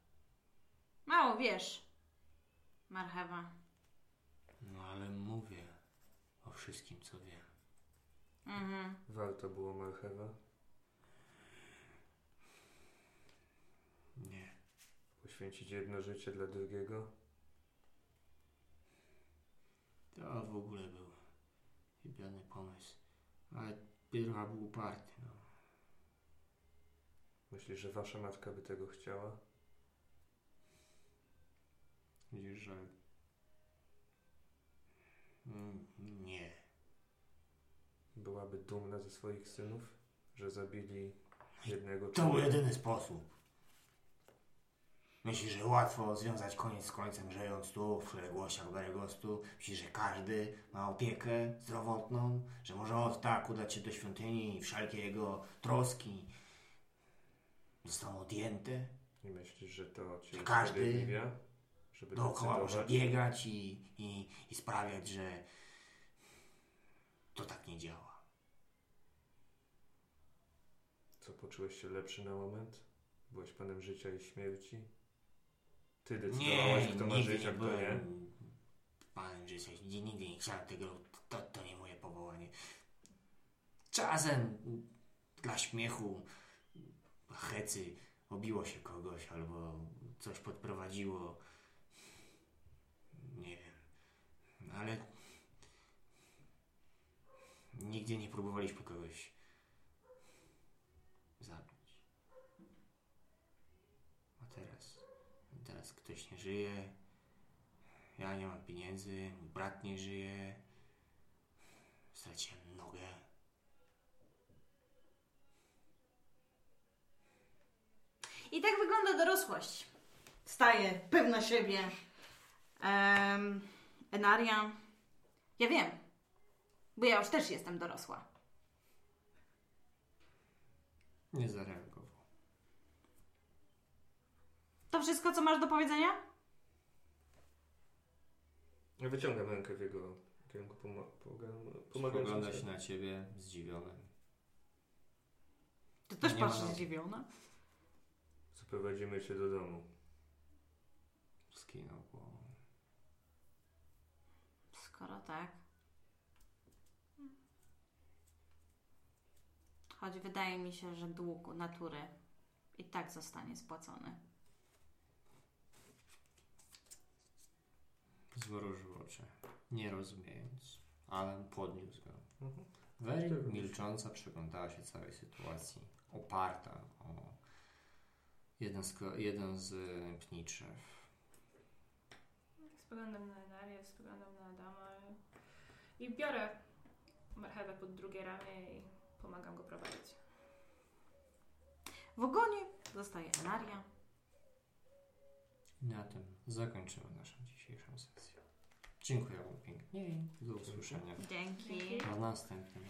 Mało wiesz. Marchewa. No ale mówię o wszystkim, co wiem. Mhm. Warto było marchewa. Nie. Poświęcić jedno życie dla drugiego. To w ogóle był chybiony pomysł. Ale Pietrucha był uparty, no. Myślisz, że wasza matka by tego chciała? Widzisz, że... Mm, Nie. Byłaby dumna ze swoich synów? Że zabili jednego To był człowieka? jedyny sposób. Myślisz, że łatwo związać koniec z końcem, żyjąc tu, w szeregłościach Beregostu? Myślisz, że każdy ma opiekę zdrowotną? Że może od tak udać się do świątyni i wszelkie jego troski zostaną odjęte? I myślisz, że to cię każdy usprawiedliwia? Żeby Dookoła może biegać i, i, i sprawiać, że to tak nie działa. Co, poczułeś się lepszy na moment? Byłeś panem życia i śmierci? Ty decydowałaś, kto ma żyć, a kto nie? panem życia. Nigdy, nigdy nie chciałem tego. To, to nie moje powołanie. Czasem dla śmiechu hecy obiło się kogoś albo coś podprowadziło. Nie wiem. Ale nigdzie nie próbowaliśmy kogoś zabić. A teraz, teraz ktoś nie żyje. Ja nie mam pieniędzy, mój brat nie żyje. Straciłem nogę. I tak wygląda dorosłość. Staje. Pewna siebie. Um, Enaria. Ja wiem. Bo ja już też jestem dorosła. Nie zareagował. To wszystko, co masz do powiedzenia? Ja wyciągam rękę w jego kierunku, pomo- pomagam- pomagając Spogląda się na ciebie zdziwiony. Ty też Nie patrzysz zdziwiona. Zaprowadzimy cię do domu. Skinął głową. Skoro tak. Choć wydaje mi się, że dług natury i tak zostanie spłacony. Zmrużył oczy, nie rozumiejąc. Alan podniósł go. Mhm. Wery milcząca przyglądała się całej sytuacji, oparta o jeden z, jeden z y, pni drzew. Spoglądam na Enarię, spoglądam i biorę marchewę pod drugie ramię i pomagam go prowadzić. W ogonie zostaje Enaria. I na tym zakończymy naszą dzisiejszą sesję. Dziękuję Wam pięknie i do usłyszenia Dzięki. Na następnym